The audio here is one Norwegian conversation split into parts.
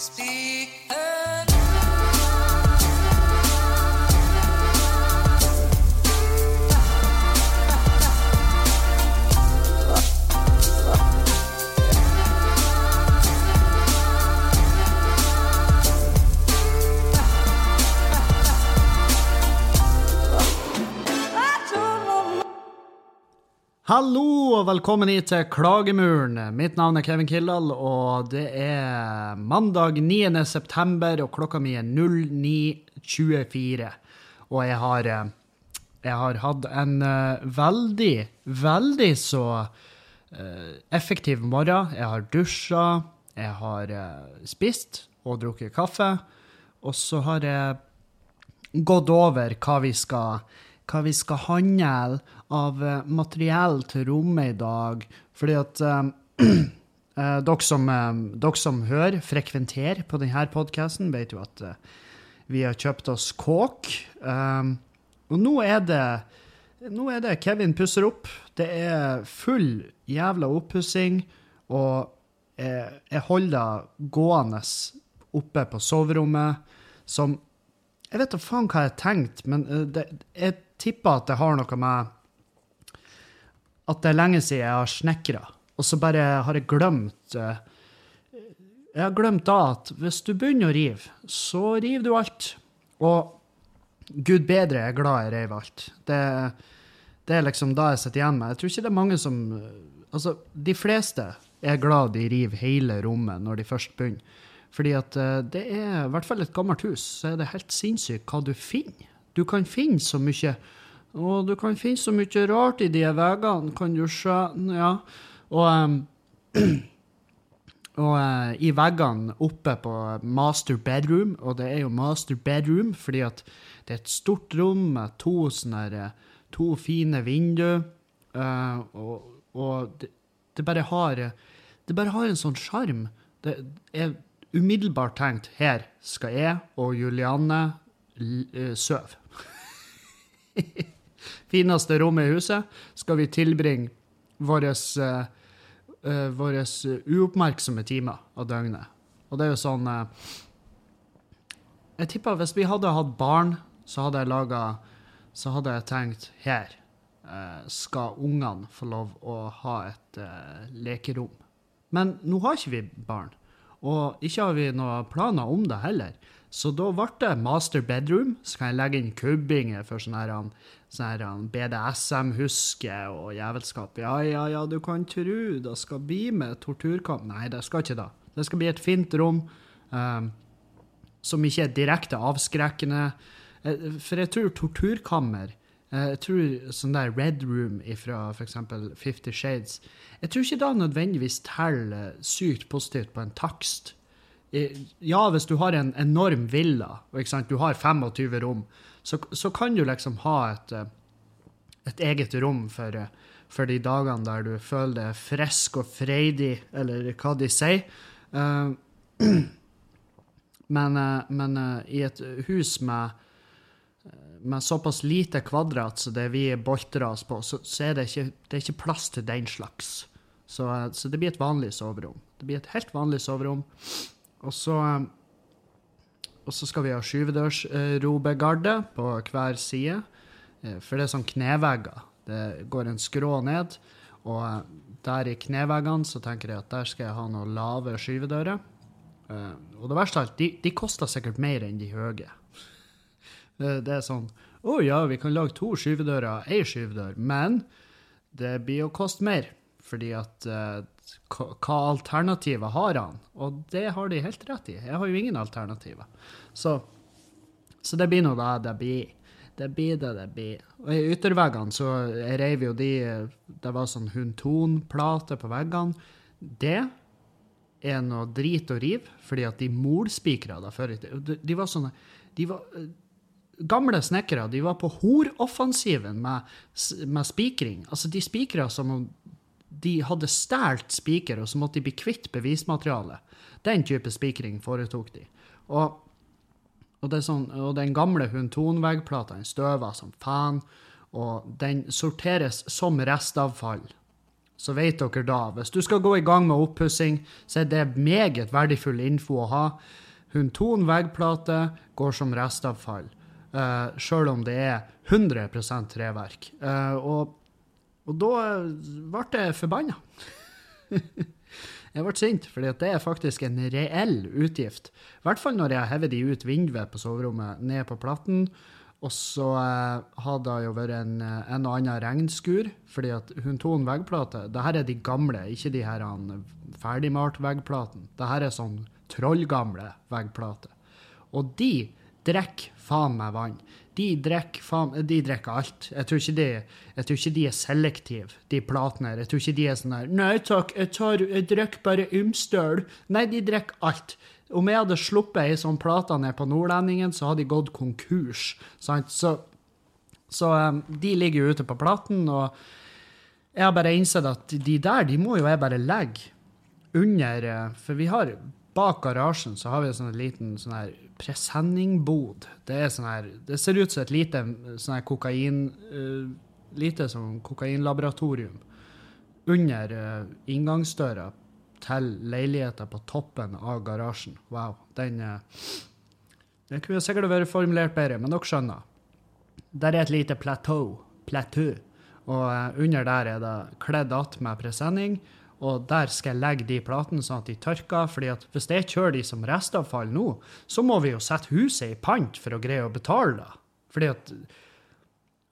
Speak Hallo og velkommen hit til Klagemuren. Mitt navn er Kevin Kildahl, og det er mandag 9. september, og klokka mi er 09.24. Og jeg har, eh, jeg har hatt en eh, veldig, veldig så eh, effektiv morgen. Jeg har dusja, jeg har spist og drukket kaffe, og så har jeg gått over hva vi skal hva vi skal handle av uh, materiell til rommet i dag. Fordi at uh, uh, dere, som, dere, som, hører, frekventerer på denne podkasten, vet jo at vi har kjøpt oss kåk. og nå er det nå er det Kevin pusser opp. Det er full jævla oppussing. Og jeg, holder gående oppe på soverommet, som Jeg vet da faen hva jeg har tenkt, men det, jeg tipper at det har noe med at det er lenge siden jeg har snekra, og så bare har jeg glemt uh, Jeg har glemt da at hvis du begynner å rive, så river du alt. Og gud bedre jeg er glad jeg reiv alt. Det, det, er liksom da jeg sitter igjen med. Jeg tror ikke det er mange som Altså, de fleste er glad de river hele rommet når de først begynner. Fordi at uh, det er, i hvert fall et gammelt hus, så er det helt sinnssykt hva du finner. Du kan finne så mye Og du kan finne så mye rart i de veggene, kan du se. Ja. Og, um, og uh, i veggene oppe på master bedroom, og det er jo master bedroom fordi at det er et stort rom med to sånne eh, to fine vinduer, uh, og, og det, det, bare har Det bare har en sånn sjarm. Det er umiddelbart tenkt her skal jeg og Julianne sove. Fineste rommet i huset skal vi tilbringe våre uh, uoppmerksomme timer av døgnet. Og det er jo sånn uh, Jeg tipper hvis vi hadde hatt barn, så hadde jeg laga Så hadde jeg tenkt her uh, skal ungene få lov å ha et lekerom. Men nå har ikke vi barn. Og ikke har vi noen planer om det heller. Så da ble det master bedroom. Så kan jeg legge inn kubbinger for sånn her, sånn BDSM-huske og jævelskap. Ja, ja, ja, du kan tro det skal bli med torturkamp. Nei, det skal ikke det. Det skal bli et fint rom um, som ikke er direkte avskrekkende. Eh, for jeg tror torturkammer eh, jeg tror sånn der Red Room fra f.eks. Fifty Shades Jeg tror ikke det nødvendigvis teller sykt positivt på en takst. Ja, hvis du har en enorm villa, du har 25 rom, så, så, kan du liksom ha et, eh, et eget rom for, eh, for, de dagene der du føler deg frisk og freidig, eller hva de sier. Men, men i et hus med, med såpass lite kvadrat som det vi boltrer oss på, så, så er det ikke, det er ikke plass til den slags. Så, så det blir et vanlig soverom. Det blir et helt vanlig soverom. Og så, og så skal vi ha skyvedørsrobegarde på hver side. Eh, for det er sånn knevegger. Det går en skrå ned. Og der i kneveggene så tenker jeg at der skal jeg ha noen lave skyvedører. Eh, og det verste av alt, de, de koster sikkert mer enn de høye. Det er sånn Å oh ja, vi kan lage to skyvedører, ei skyvedør. Men det blir å koste mer. Fordi at hva alternativer har han? Og det har de helt rett i. Jeg har jo ingen alternativer. Så, så det blir nå det det blir. Det blir det det blir. Og i ytterveggene så reiv jo de Det var sånn Hunton-plate på veggene. Det er noe drit å rive, fordi at de molspikra det før de, de var sånne de var, Gamle snekkere de var på horoffensiven med, med spikring. Altså, de spikra som om de hadde stjålet spiker, og så måtte de bli kvitt bevismaterialet. Den type spikring foretok de. Og, og, sånn, og den gamle Hunton-veggplata støver som faen, og den sorteres som restavfall. så vet dere da. Hvis du skal gå i gang med oppussing, så er det meget verdifull info å ha. Hunton veggplate går som restavfall, uh, sjøl om det er 100 treverk. Uh, og, og, da ble jeg forbanna. jeg ble sint, for det er faktisk en reell utgift. I hvert fall når jeg hever de ut vinduet på soverommet, ned på platten. Og så eh, har det jo vært en, eh, en, og annen regnskur, fordi at hun tok en veggplate Dette er de gamle, ikke de her ferdigmalt veggplatene. Dette er sånn trollgamle veggplater. Og de drikker faen meg vann. De drikker, alt. Jeg tror, de, jeg tror ikke de er selektive, de platene her. Jeg tror ikke de er sånn her Nei takk, jeg, tar, jeg drikker bare Ymstøl. Nei, de drikker alt. Om jeg hadde sluppet ei sånn plate ned på Nordlendingen, så hadde de gått konkurs. Sant? Så, så um, de ligger jo ute på platen, og jeg har bare innsett at de der, de må jo jeg bare legge under uh, For vi har bak garasjen så har vi en sånn liten sånn her presenningbod. Det er sånn her Det ser ut som et lite sånn her kokain uh, Lite som kokainlaboratorium under uh, inngangsdøra til leiligheta på toppen av garasjen. Wow. Den uh, Den kunne sikkert vært formulert bedre, men dere skjønner. Der er et lite plateau. Plateau. Og uh, under der er det kledd att med presenning. Og der skal jeg legge de platene sånn at de tørker. fordi at hvis jeg kjører de som restavfall nå, så må vi jo sette huset i pant for å greie å betale det. Fordi at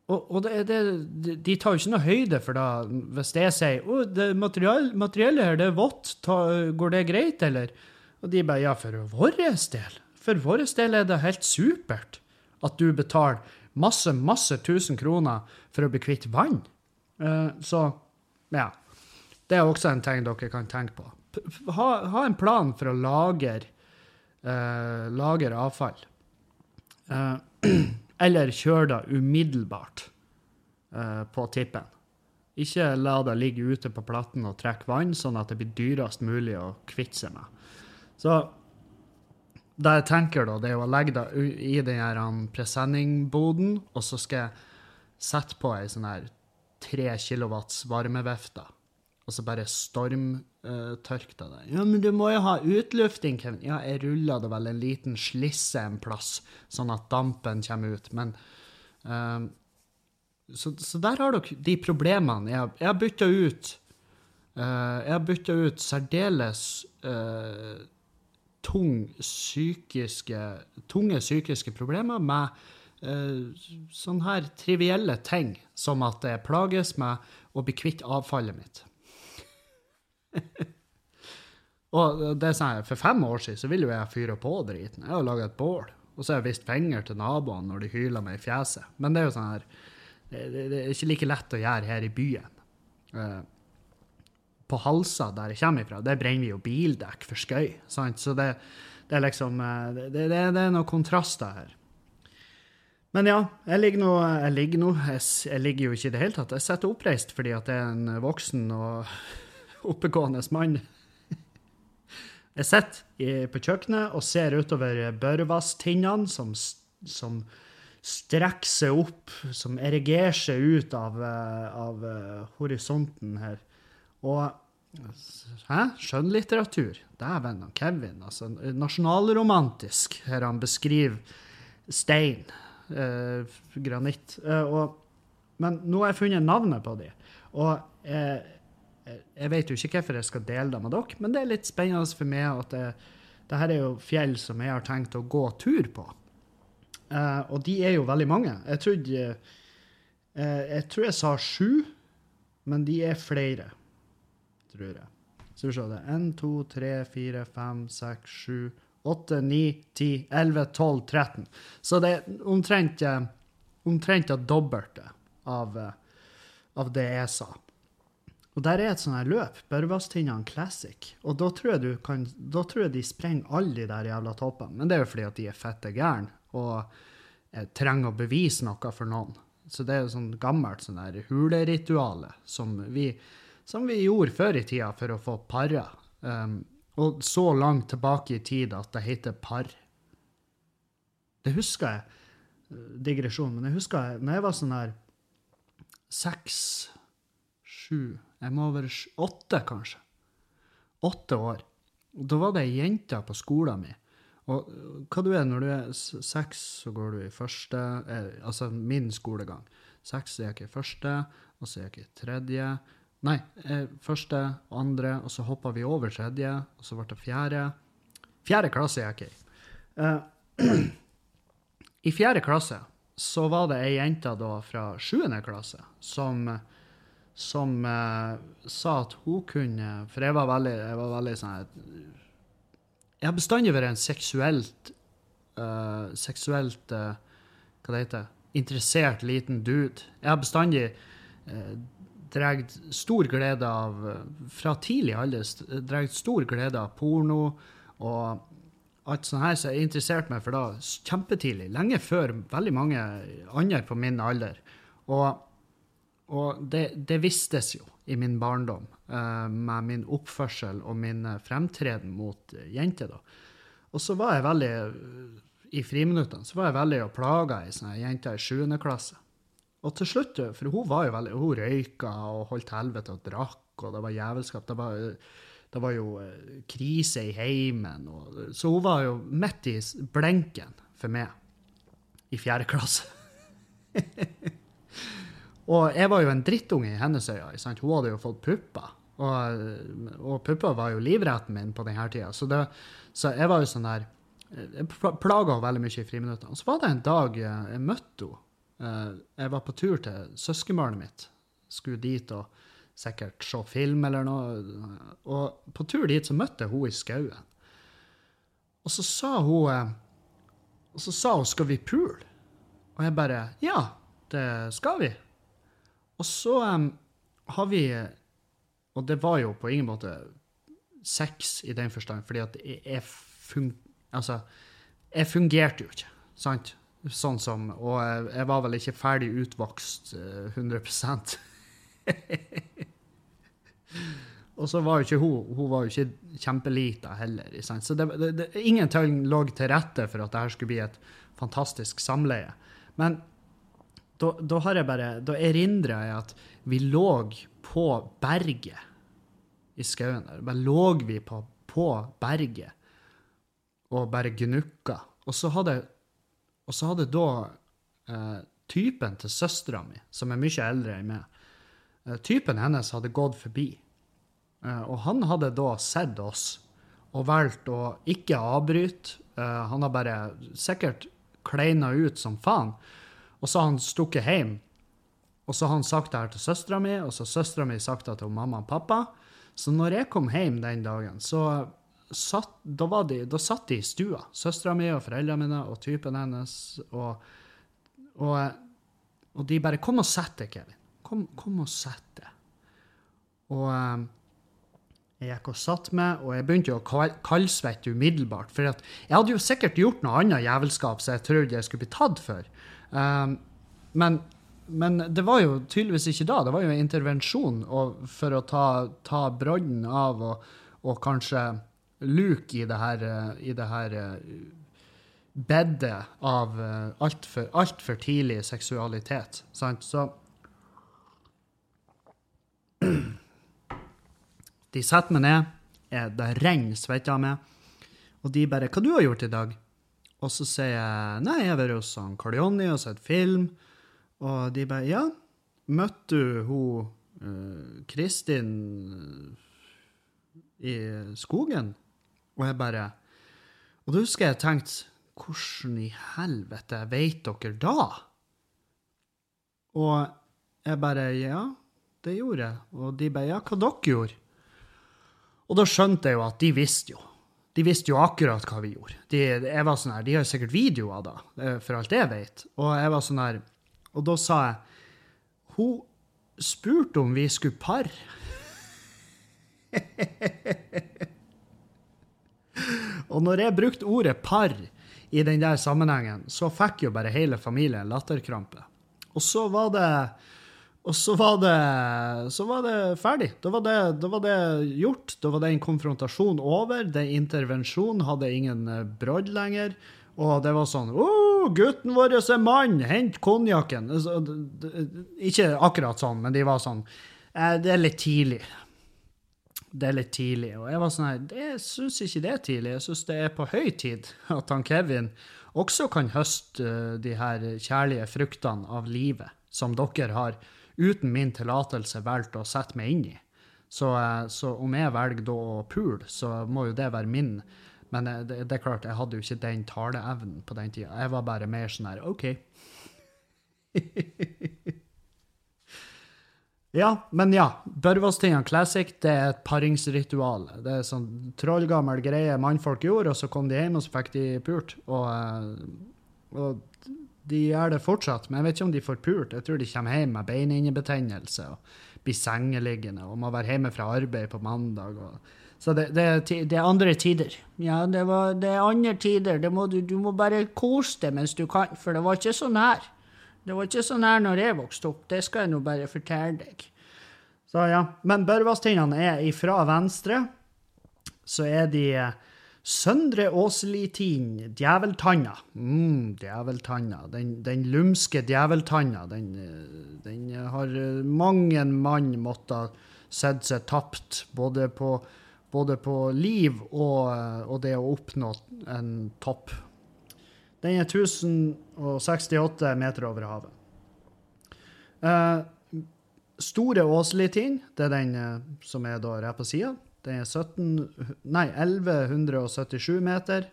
og, og det, det, de tar jo ikke noe høyde for det hvis jeg sier å, det materiell, materiellet her, det er vått, går det greit, eller? Og de bare ja, for vår del. For vår del er det helt supert at du betaler masse, masse tusen kroner for å bli kvitt vann. Uh, så ja. Det er også en ting dere kan tenke på. Ha, ha en plan for å lagre, eh, lager avfall. Eh, Eller kjør det umiddelbart eh, på tippen. Ikke la det ligge ute på platten og trekke vann, sånn at det blir dyrest mulig å kvitte seg med. Så det jeg tenker, da, det er å legge det i den presenningboden, og så skal jeg sette på ei sånn her tre kilowatts varmevifte, og så bare stormtørkte uh, det. Ja, men du må jo ha utlufting, Kevin. Ja, jeg ruller det vel en liten slisse en plass, sånn at dampen kommer ut. Men uh, så, så, der har dere de problemene. Jeg, jeg har bytta ut uh, Jeg har bytta ut særdeles uh, tung psykiske, tunge psykiske problemer med sånne her trivielle ting, som at jeg plages med å bli kvitt avfallet mitt. og det er sånn, For fem år siden så ville jo jeg fyre på driten. Jeg har laga et bål. Og så har jeg vist penger til naboene når de hyler meg i fjeset. Men det er jo sånn her det, det, det, er ikke like lett å gjøre her i byen. Uh, på Halsa, der jeg kommer ifra, der brenner vi jo bildekk for skøy. Sant? Så det, det, er liksom Det, det, er noen kontraster her. Men ja, jeg ligger nå Jeg jeg, jeg ligger jo ikke i det hele tatt. Jeg sitter oppreist fordi at jeg er en voksen og oppegående mann. Jeg sitter på kjøkkenet og ser utover børvasstinnene som, som strekker seg opp, som erigerer seg ut av, eh, av eh, horisonten her. Og Hæ? Skjønnlitteratur? Dæven, Kevin. altså Nasjonalromantisk, her han beskriver stein. Eh, granitt. Eh, og, men nå har jeg funnet navnet på de. Og eh, jeg vet jo ikke hvorfor jeg skal dele det med dere, men det er litt spennende for meg at det, det her er jo fjell som jeg har tenkt å gå tur på. Uh, og de er jo veldig mange. Jeg trodde uh, Jeg tror jeg sa sju, men de er flere, tror jeg. Så vi ser det. 1, 2, 3, 4, 5, 6, 7, 8, 9, 10, 11, 12, 13. Så det er omtrent, uh, omtrent det dobbelte av, av det jeg sa. Og der er et sånt her løp, Børvasstinnene Classic. Og da tror, jeg kan, da tror jeg de sprenger alle de der jævla toppene. Men det er jo fordi at de er fette gærne og eh, trenger å bevise noe for noen. Så det er jo sånn gammelt sånn der hulerituale som vi, som vi gjorde før i tida for å få para. Um, og så langt tilbake i tid at det heter par. Det husker jeg. Digresjon. Men jeg husker jeg, når jeg var sånn her seks, sju Jeg må være åtte, kanskje. Åtte år. Da var det ei jente på skolen min. Og øh, hva du er når du er seks, så går du i første eh, Altså min skolegang. Seks er jeg i første, og så er jeg i tredje. Nei, eh, første, andre, og så hoppa vi over tredje, og så ble det fjerde. Fjerde klasse er jeg i. Eh, I fjerde klasse så var det ei jente da fra sjuende klasse som, som eh, sa at hun kunne For jeg var veldig, jeg var veldig sånn Jeg har bestandig vært en seksuelt uh, Seksuelt uh, Hva det heter Interessert liten dude. Jeg har bestandig uh, dratt stor glede av eh, Fra tidlig alder dratt stor glede av porno og alt sånt her, så jeg interesserte meg for da kjempetidlig, lenge før veldig mange andre på min alder. Og, og det, det vistes jo i min barndom, uh, med min oppførsel og min eh, fremtreden mot eh, jenter. da. Og så var jeg veldig, i friminuttene, så var jeg veldig og plaga ei jente i 7. klasse. Og til slutt, for hun var jo veldig, hun røyka og holdt helvete og drakk, og det var jævelskap. Det var, det var jo krise i heimen. Og, så hun var jo midt i blenken for meg i fjerde klasse. og jeg var jo en drittunge i hennes øyne. Hun hadde jo fått pupper. Og, og pupper var jo livretten min på denne tida. Så, det, så jeg var jo sånn der Jeg plaga henne veldig mye i friminuttene. Så var det en dag eh, jeg møtte henne. Eh, Jeg var på tur til søskenbarnet mitt. Skulle dit og sikkert se film eller noe. Og på tur dit så møtte jeg henne i skauen. Og så sa hun eh, Og så sa hun 'skal vi pule'? Og jeg bare 'ja, det skal vi'. Og så um, har vi Og det var jo på ingen måte sex i den forstand, fordi at jeg, fung, altså, jeg fungerte jo ikke, sant? Sånn som Og jeg, var vel ikke ferdig utvokst eh, 100% Og så var jo ikke hun Hun var jo ikke kjempelita heller. Så det, det, det, ingenting lå til rette for at det her skulle bli et fantastisk samleie. Men da, da har jeg bare Da erindrer jeg at vi lå på berget i skauen der. Bare lå vi på, på berget og bare gnukka. Og så hadde, og så hadde da eh, typen til søstera mi, som er mye eldre enn meg, eh, typen hennes hadde gått forbi. Eh, og han hadde da sett oss og valgt å ikke avbryte. Eh, han har bare sikkert kleina ut som faen. Og så har han stukket hjem. Og så har han sagt det her til søstera mi, og så har søstera mi sagt det til mamma og pappa. Så når jeg kom hjem den dagen, så satt, da, de, da satt de i stua. Søstera mi og foreldrene mine og typen hennes. Og, og, og de bare 'Kom og sett deg, Kevin. Kom, kom og sett deg.' Og eh, jeg gikk og satt meg, og jeg begynte å kal- kaldsvette umiddelbart. For jeg hadde jo sikkert gjort noe annet jævelskap som jeg trodde jeg skulle bli tatt for. Um, men, men det var jo tydeligvis ikke da. Det var jo en intervensjon og, for å ta, ta brodden av og, og kanskje luke i det her, eh, i det her eh, bedet av altfor alt for tidlig seksualitet. Sant? Så De setter meg ned, det renner svette av meg, og de bare 'Hva du har gjort i dag?' Og så sier jeg 'Nei, jeg har vært hos han Karl Jonny og sett film'. Og de bare 'Ja, møtte du hun uh, Kristin eh, i skogen?' Og jeg bare Og da husker jeg tenkte 'Hvordan i helvete vet dere da?' Og jeg bare 'Ja, det gjorde jeg'. Og de bare 'Ja, hva dere gjorde?' Og da skjønte jeg jo at de visste jo. De visste jo akkurat hva vi gjorde. De, jeg var sånn her, de har jo sikkert videoer da, eh, for alt jeg vet. Og jeg var sånn her, og da sa jeg, hun spurte om vi skulle par. og når jeg brukte ordet par i den der sammenhengen, så fikk jo bare hele familien latterkrampe. Og så var det og så var det, så var det ferdig. Da var det, da var det gjort. Da var den konfrontasjonen over. Den intervensjonen hadde ingen eh, brodd lenger. Og det var sånn Å, gutten vår er mann! Hent konjakken! Ikke akkurat sånn, men de var sånn Eh, det er litt tidlig. Det er litt tidlig. Og jeg var sånn her Jeg syns ikke det er tidlig. Jeg syns det er på høy tid at han Kevin også kan høste eh, de her kjærlige fruktene av livet som dere har, uten min tillatelse, valgt å sette meg inn i. Så, eh, så om jeg velger da å pule, så må jo det være min. Men eh, det, det, er klart, jeg hadde jo ikke den taleevnen på den tida. Jeg var bare mer sånn her OK. Ja, men ja. børvåstingene Classic det er et paringsritual. Det er sånn trollgammel greie mannfolk gjorde, og så kom de hjem og så fikk de pult. Og, eh, og, de gjør det fortsatt, men jeg vet ikke om de får pult. Jeg tror de kommer hjem med beinhinnebetennelse og blir sengeliggende og må være hjemme fra arbeid på mandag. Og, så det, det, det, er andre tider. Ja, det, var, det er andre tider. Må du, du, må bare kose deg mens du kan, for det var ikke sånn her. Det var ikke sånn her når jeg vokste opp, det skal jeg nå bare fortelle deg. Så ja, Men Børvastindene er ifra venstre, så er de eh, Søndre Åselitin, djeveltanna. Mm, djeveltanna. Den, den, lumske djeveltanna, den, eh, den har mang en mann måttet sett seg tapt, både på, både på liv og, eh, og det å oppnå en topp den er 1068 meter over havet. Uh, store Åselitin, det er den som er da rett på sida. Den er 17, nei, 1177 meter.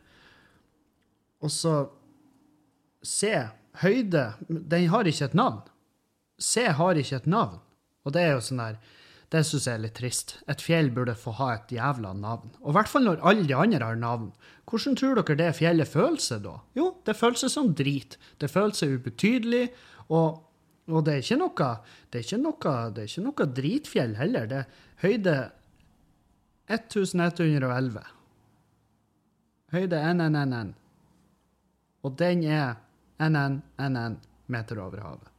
Og så C, høyde Den har ikke et navn. C har ikke et navn. Og det er jo sånn der det syns jeg er litt trist. Et fjell burde få ha et jævla navn. Og i hvert fall når alle de andre har navn. Hvordan tror dere det fjellet føler seg da? Jo, det føles som drit. Det føles ubetydelig, og, og, det er noe det er noe, det er ikke noe dritfjell heller. Det er høyde 1111. Høyde NNNN. Og den er NNNN meter over havet.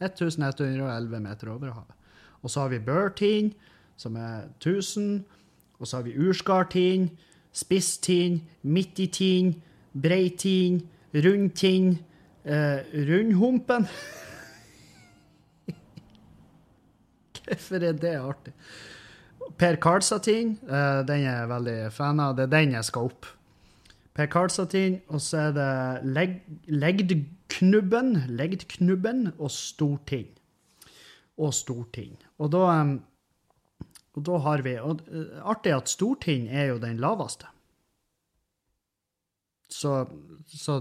1111 meter over havet. Og så har vi børtind, som er 1000. Og så har vi urskartind, spisstind, midtitind, breitind, rundtind, eh, rundhumpen Hvorfor er det artig? Per Karlsatind, uh, den er jeg veldig fan av. Det er den jeg skal opp. Per Karlsatind, og så er det leg Legdknubben, Legdknubben og Storting og storting. Og da, og da har vi og uh, Artig at storting er jo den laveste. Så, så,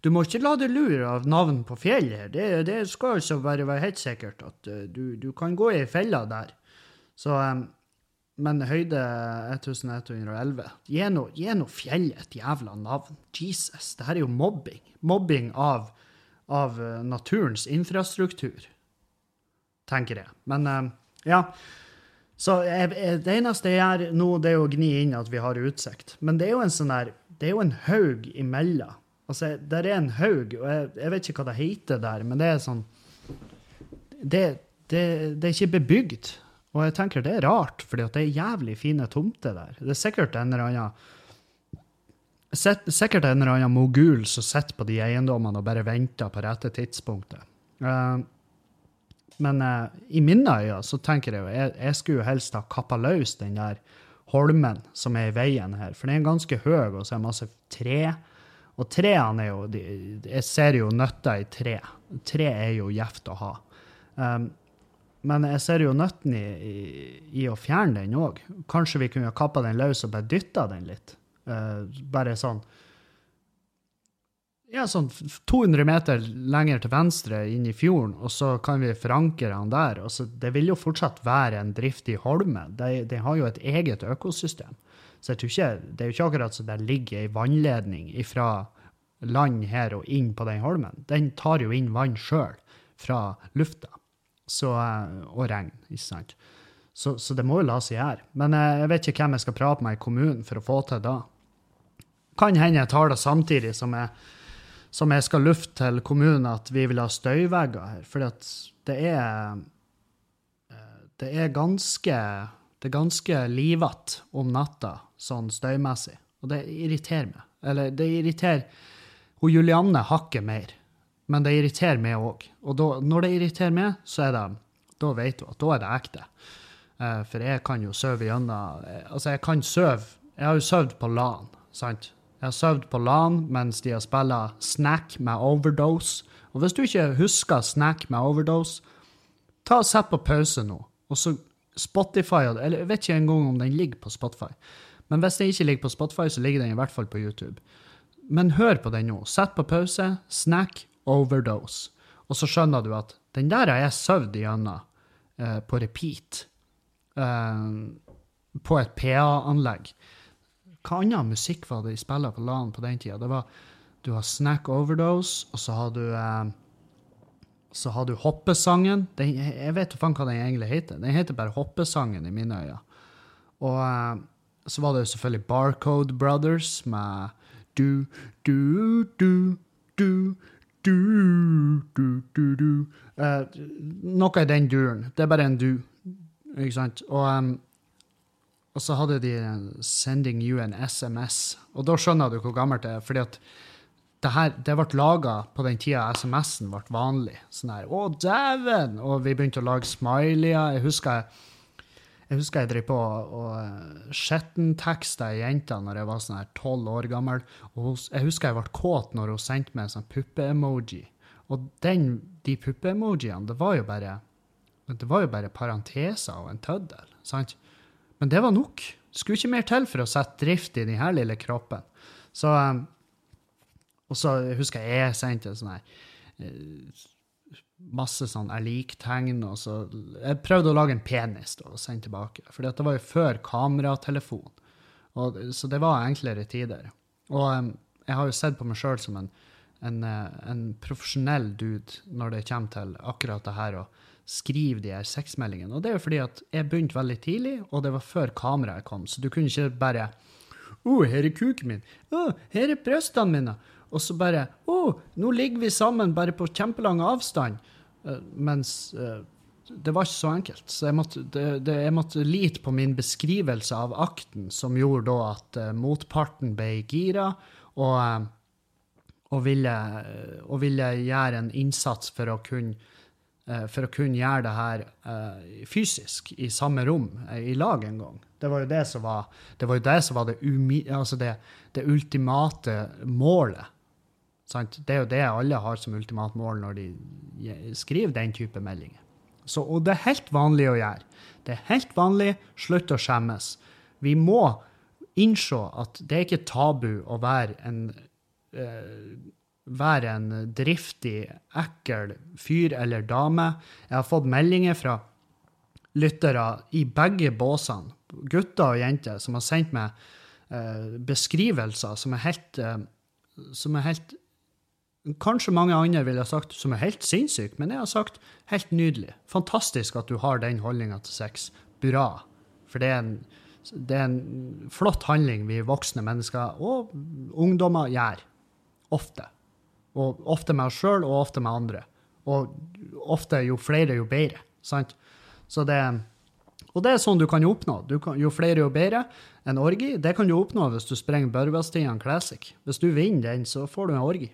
du må ikke la deg lure av navn på fjell her. Det, det skal altså bare være helt sikkert at uh, du, du, kan gå i fella der. Så, um, men høyde 1111 Gi nå, fjellet et jævla navn. Jesus, det her er jo mobbing. Mobbing av, av uh, naturens infrastruktur tenker jeg. Men uh, ja. Så jeg, det eneste jeg gjør nå, det er å gni inn at vi har utsikt. Men det er jo en sånn der, det er jo en haug imellom. Altså, der er en haug, og jeg, jeg, vet ikke hva det heter der, men det er sånn Det, det, det er ikke bebygd. Og jeg tenker det er rart, for det er jævlig fine tomter der. Det er sikkert en eller annen Sikkert en eller annen mogul som sitter på de eiendommene og bare venter på rette tidspunktet. Uh, men uh, i mine øyne så tenker jeg jo jeg, jeg skulle helst ha kappa løs den der holmen som er i veien her. For den er ganske høy, og så er det masse tre. Og trærne er jo de, Jeg ser jo nøtter i tre. Tre er jo gjevt å ha. Um, men jeg ser jo nøtten i, i, i å fjerne den òg. Kanskje vi kunne kappa den løs og bare dytta den litt. Uh, bare sånn ja, sånn 200 meter lenger til venstre inn i fjorden, og så kan vi forankre han der. Og så det vil jo fortsatt være en driftig holme. De har jo et eget økosystem. Så jeg tror ikke, det er jo ikke akkurat så der ligger ei vannledning fra land her og inn på den holmen. Den tar jo inn vann sjøl fra lufta så, eh, og regn, ikke sant. Så, så, det må jo la seg gjøre. Men eh, jeg vet ikke hvem jeg skal prate med i kommunen for å få til da. Kan hende jeg tar det samtidig som jeg som jeg skal lufte til kommunen at vi vil ha støyvegger her. For det er Det er ganske det er ganske livete om natta, sånn støymessig. Og det irriterer meg. Eller det irriterer hun Julianne hakket mer, men det irriterer meg òg. Og da, når det irriterer meg, så er det da vet du at da er det ekte. Eh, for jeg kan jo sove gjennom eh, Altså, jeg kan sove Jeg har jo sovet på LAN, sant? Jeg har sovet på LAN mens de har spilt Snack med Overdose. Og hvis du ikke husker Snack med Overdose, ta og sett på pause nå. Og så Spotify Eller jeg vet ikke engang om den ligger på Spotify. Men hvis den ikke ligger på Spotify, så ligger den i hvert fall på YouTube. Men hør på den nå. Sett på pause. Snack Overdose. Og så skjønner du at den der har jeg søvd igjennom eh, på repeat. Eh, på et PA-anlegg. Hva annen musikk var det de spilte på LAN på den tida? Det var, du har Snack Overdose, og så har du eh, så har du Hoppesangen. Den, jeg vet jo faen hva den egentlig heter. Den heter bare Hoppesangen i mine øyne. Og eh, så var det jo selvfølgelig Barcode Brothers med du, du, du, du, du, du, du, du. Eh, noe i den duren. Det er bare en du, ikke sant? Og, um, og så hadde de 'Sending you an SMS'. Og da skjønner du hvor gammelt det er. fordi at det her, det ble laga på den tida SMS-en ble vanlig. Sånn her, å dæven! Og vi begynte å lage smileyer. Jeg husker jeg husker jeg drev på og skjettenteksta ei jente når jeg var sånn her tolv år gammel. Og jeg husker jeg ble kåt når hun sendte meg en sånn puppe-emoji. Og den, de puppe-emojiene, det var jo bare det var jo bare parenteser og en tøddel. sant? Men det var nok. Skulle ikke mer til for å sette drift i denne lille kroppen. Så um, og så husker jeg jeg sendte en sånn her eh, masse sånn jeg lik-tegn. og så Jeg prøvde å lage en penis da, og sende tilbake. For det var jo før kameratelefon. Og, så det var enklere tider. Og jeg har jo sett på meg sjøl som en, en, eh, en, profesjonell dude når det kommer til akkurat det her å skrive de her sexmeldingene. Og det er jo fordi at jeg begynte veldig tidlig, og det var før kameraet kom. Så du kunne ikke bare Å, oh, her er kuken min. Å, oh, her er brystene mine og så bare Å, oh, nå ligger vi sammen bare på kjempelang avstand. Uh, mens uh, det var ikke så enkelt. Så jeg måtte, det, det, jeg måtte, lite på min beskrivelse av akten, som gjorde da at uh, motparten ble gira og, og, ville, og, ville, gjøre en innsats for å kunne for å kunne gjøre det her fysisk, i samme rom, i lag en gang. Det var jo det som var det, var det, som var umi, altså ultimate målet Sant? Det er jo det alle har som ultimat mål når de skriver den type meldinger. Så, og det er helt vanlig å gjøre. Det er helt vanlig. Slutt å skjemmes. Vi må innse at det er ikke tabu å være en uh, være en driftig, ekkel fyr eller dame. Jeg har fått meldinger fra lyttere i begge båsene, gutter og jenter, som har sendt meg uh, beskrivelser som er helt, uh, som er helt kanskje mange andre ville sagt som er helt sinnssyk, men jeg har sagt helt nydelig. Fantastisk at du har den holdninga til sex. Bra. For det er, en, det er, en, flott handling vi voksne mennesker og ungdommer gjør. Ofte. Og ofte med oss sjøl, og ofte med andre. Og ofte jo flere, jo bedre. Sant? Så det og det er sånn du kan oppnå. Du kan, jo flere, jo bedre. En orgi det kan du oppnå hvis du sprenger Børvestian Classic. Hvis du vinner den, så får du en orgi.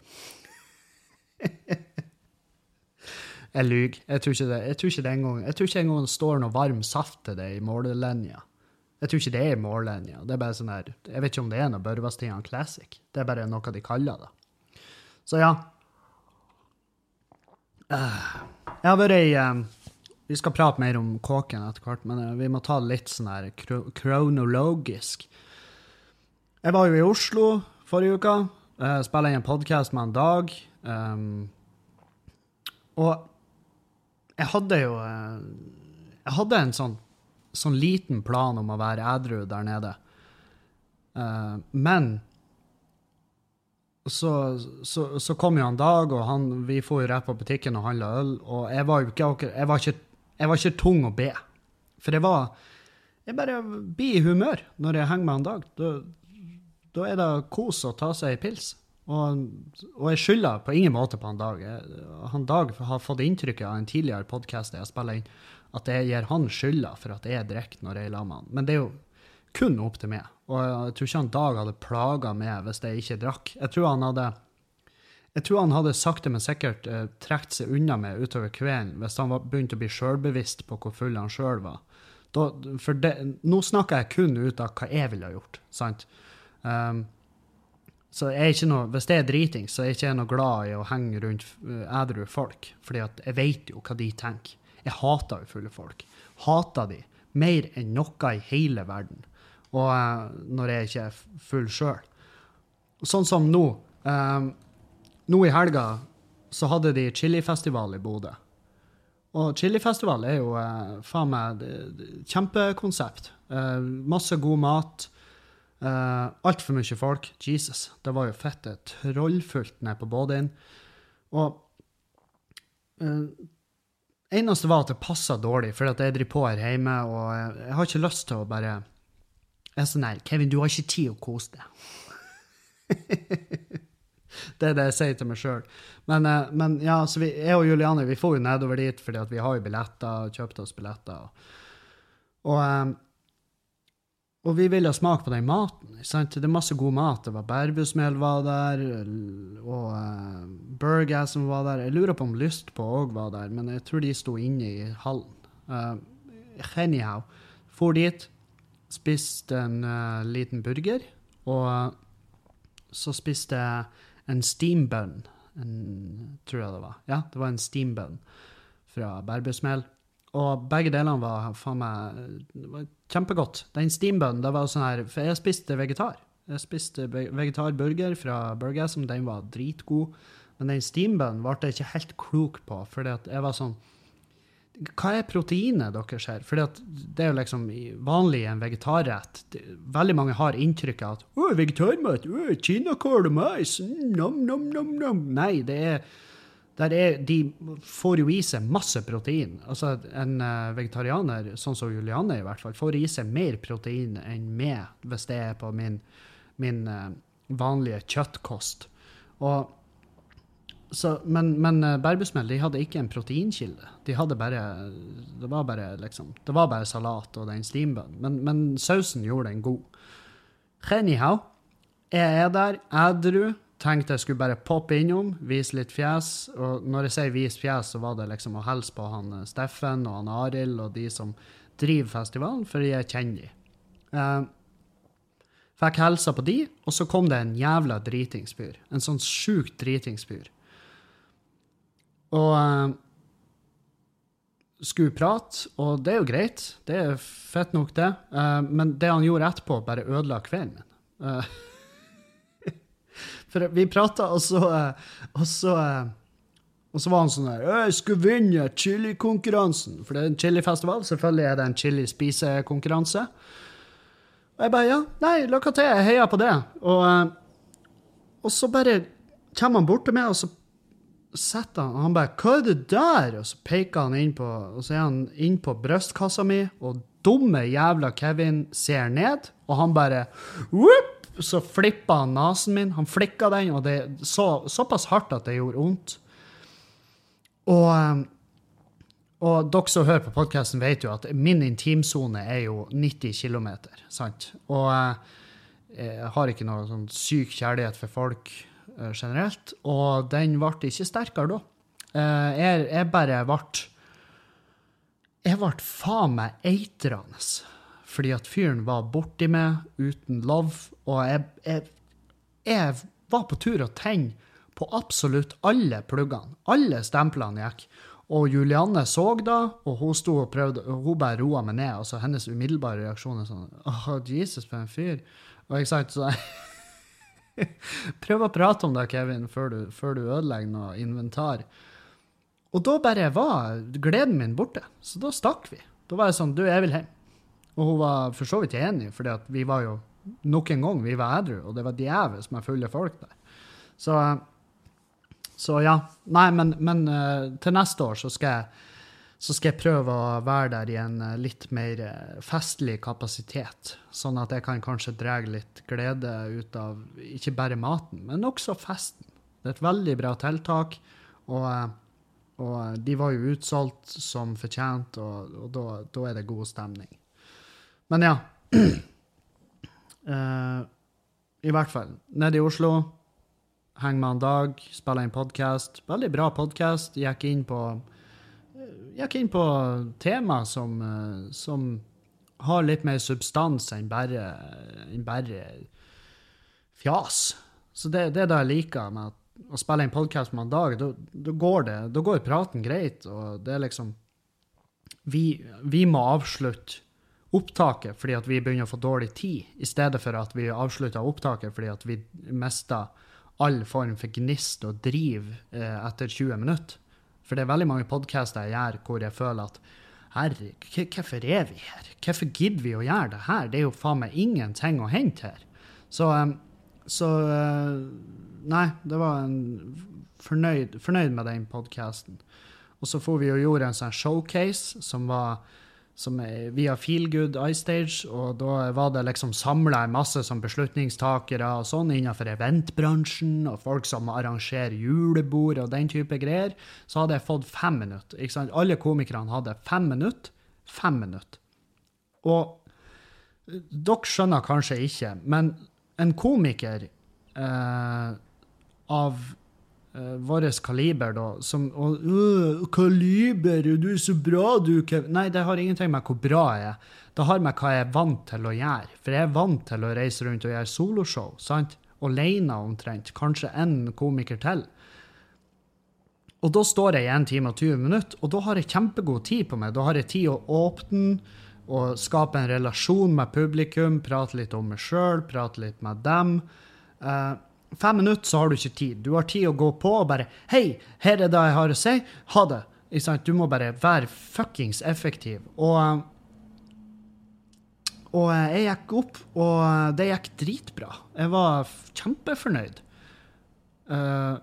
jeg lyver. Jeg tror ikke det Jeg tror ikke det engang Jeg tror ikke engang det står noe varm saft til det i målelinja. Jeg tror ikke det er mållinja. Det er bare sånn her Jeg vet ikke om det er noe Børvastian Classic. Det er bare noe de kaller det. Så ja. Jeg har vært i um, Vi skal prate mer om kåken etter hvert, men uh, vi må ta det litt sånn her kronologisk. Jeg var jo i Oslo forrige uke. Spilla inn en podkast med en Dag. Um, og jeg hadde jo eh, Jeg hadde en sånn, sånn liten plan om å være edru der nede. Uh, men så, så, så, kom jo han Dag, og han, vi får jo rett på butikken og handla øl. Og jeg var jo ikke, jeg var ikke, jeg var ikke tung å be. For jeg var Jeg bare blir i humør når jeg henger med han Dag. Da, da er det kos å ta seg ei pils. Og, og, jeg skylder på ingen måte på han Dag. Han Dag har fått inntrykket av en tidligere podkast jeg spiller inn, at jeg gir han skylda for at jeg drikker når jeg er sammen med han. Men det er jo kun opp til meg. Og jeg tror ikke han Dag hadde plaga meg hvis jeg ikke drakk. Jeg tror han hadde Jeg tror han hadde sakte, men sikkert uh, trukket seg unna meg utover kvelden hvis han var begynt å bli sjølbevisst på hvor full han sjøl var. Da, for det, nå snakker jeg kun ut av hva jeg ville ha gjort. sant? Um, så jeg er ikke noe, Hvis det er driting, så er jeg ikke noe glad i å henge rundt edru folk. fordi jeg vet jo hva de tenker. Jeg hater jo fulle folk. Hater de mer enn noe i hele verden. Og uh, når jeg ikke er full sjøl. Sånn som nå. Um, nå i helga så hadde de chilifestival i Bodø. Og chilifestival er jo uh, faen meg kjempekonsept. Uh, masse god mat. Uh, Altfor mye folk. Jesus. Det var jo fette trollfullt nede på Bådin. Og uh, eneste var at det passa dårlig, for jeg driver på her hjemme, og jeg, jeg har ikke lyst til å bare Jeg er sånn her Kevin, du har ikke tid å kose deg. det er det jeg sier til meg sjøl. Men, uh, men, ja, så vi, jeg og Juliane vi får jo nedover dit, fordi at vi har jo billetter, kjøpt oss billetter. Og, og, um, og vi ville smake på den maten. Sant? Det er masse god mat. Det var bærbusmel var der, og uh, burger som var der. Jeg lurer på om Lyst på òg var der, men jeg tror de sto inne i hallen. Uh, anyhow. For dit, spiste en uh, liten burger, og så spiste jeg en steambun. Tror jeg det var. Ja, det var en steambun fra bærbusmel. Og begge delene var faen meg var kjempegodt. Den steambunnen, det var sånn her For jeg spiste vegetar. Jeg spiste vegetarburger fra Burgasm, den var dritgod. Men den steambunnen ble jeg ikke helt klok på, fordi at jeg var sånn hva er proteinet deres her? For det er jo liksom vanlig i en vegetarrett. Veldig mange har inntrykk av at å, vegetarmat, kinakål og mais, nam, nam, nam, nam. Nei, det er, er, De får jo i seg masse protein. Altså, En uh, vegetarianer, sånn som Juliane i hvert fall, får i seg mer protein enn meg, hvis det er på min, min uh, vanlige kjøttkost. Og så, men, men uh, de hadde ikke en proteinkilde. De hadde bare Det var bare liksom, det var bare salat og den steambunnen. Men, men, sausen gjorde den god. Anyhow, jeg er der edru. Tenkte jeg skulle bare poppe innom, vise litt fjes. Og når jeg sier vise fjes, så var det liksom å hilse på han eh, Steffen og han Arild og de som driver festivalen, for jeg kjenner de. Uh, fikk hilsa på de, og så kom det en jævla dritingsfyr. En sånn sjukt dritingsfyr. Og uh, skulle prate, og det er jo greit. Det er fett nok, det. Uh, men det han gjorde etterpå, bare ødela kvelden min. Uh, for vi prata, og så, og så og så var han sånn her 'Jeg skulle vinne chilikonkurransen.' For det er en chilifestival. Selvfølgelig er det en chili-spisekonkurranse. Og jeg bare 'Ja, nei, lykke til. Jeg heier på det.' Og, og så bare kommer han bort til meg, og så setter han Og Han bare 'Hva er det der?' Og så peker han inn på Og så er han inn på brystkassa mi, og dumme jævla Kevin ser ned, og han bare Whoop! Så flippa han nesen min. Han flikka den, og det så såpass hardt at det gjorde vondt. Og, ehm, og dere som hører på podkasten, vet jo at min intimsone er jo 90 km, sant? Og eh, jeg har ikke noe sånn syk kjærlighet for folk Eh, generelt, og den ble ikke sterkere da. Eh, jeg, jeg bare ble Jeg ble faen meg eitrende fordi at fyren var borti meg uten love, og jeg, jeg, jeg var på tur å tenne på absolutt alle pluggene. Alle stemplene gikk. Og Julianne så da, og hun sto og prøvde, og hun bare roa meg ned. altså Hennes umiddelbare reaksjon er sånn Åh, Jesus, for en fyr. Og jeg sa så Prøv å prate om det, Kevin, før du, før du ødelegger noe inventar. Og da bare var gleden min borte. Så da stakk vi. Da var jeg sånn Du, jeg vil hjem. Og hun var for så vidt enig, for vi var jo nok en gang vi var edru, og det var djevelsk med fulle folk der. Så, så ja. Nei, men, men uh, til neste år så skal jeg så skal jeg prøve å være der i en eh, litt mer eh, festlig kapasitet. Sånn at jeg kan kanskje dra litt glede ut av ikke bare maten, men også festen. Det er et veldig bra tiltak, og, eh, og de var jo utsolgt som fortjent, og, og da, da, er det god stemning. Men ja. uh, I hvert fall. Nede i Oslo. henger med en Dag, spiller inn podkast. Veldig bra podkast. Gikk inn på gikk inn på tema som, eh, som har litt mer substans enn bare, enn bare fjas. Så det, det er det jeg liker med å spille en podkast med en dag. Da, da, går det, da går praten greit, og det er liksom Vi, vi må avslutte opptaket fordi at vi begynner å få dårlig tid, i stedet for at vi avslutter opptaket fordi at vi mister all form for gnist og driv eh, etter 20 minutter. For det er veldig mange podcaster jeg gjør hvor jeg føler at herre, hvorfor er vi her? Hvorfor gidder vi å gjøre det her? Det er jo faen meg ingenting å hente her. Så, så Nei, det var en fornøyd, fornøyd med den podkasten. Og så får vi jo gjorde en sånn showcase som var som er via Feelgood iStage, og da var det liksom samla en masse som beslutningstakere og sånn innenfor eventbransjen, og folk som arrangerer julebord og den type greier, så hadde jeg fått fem minutter. ikke sant? Alle komikerne hadde fem minutter. Fem minutter. Og dere skjønner kanskje ikke, men en komiker eh, av uh, vårt kaliber, da, som og, uh, 'Kaliber, du er så bra, du', Kevin. Nei, det har ingenting med hvor bra jeg er. Det har med hva jeg er vant til å gjøre. For jeg er vant til å reise rundt og gjøre soloshow, sant? Alene omtrent. Kanskje en komiker til. Og da står jeg i 1 time og 20 minutter, og da har jeg kjempegod tid på meg. Da har jeg tid å åpne og skape en relasjon med publikum, prate litt om meg sjøl, prate litt med dem. Uh, fem minutter så har du ikke tid. Du har tid å gå på og bare Hei, her er det jeg har å si. Ha det. Du må bare være fuckings effektiv. Og, og jeg gikk opp, og det gikk dritbra. Jeg var kjempefornøyd. Uh,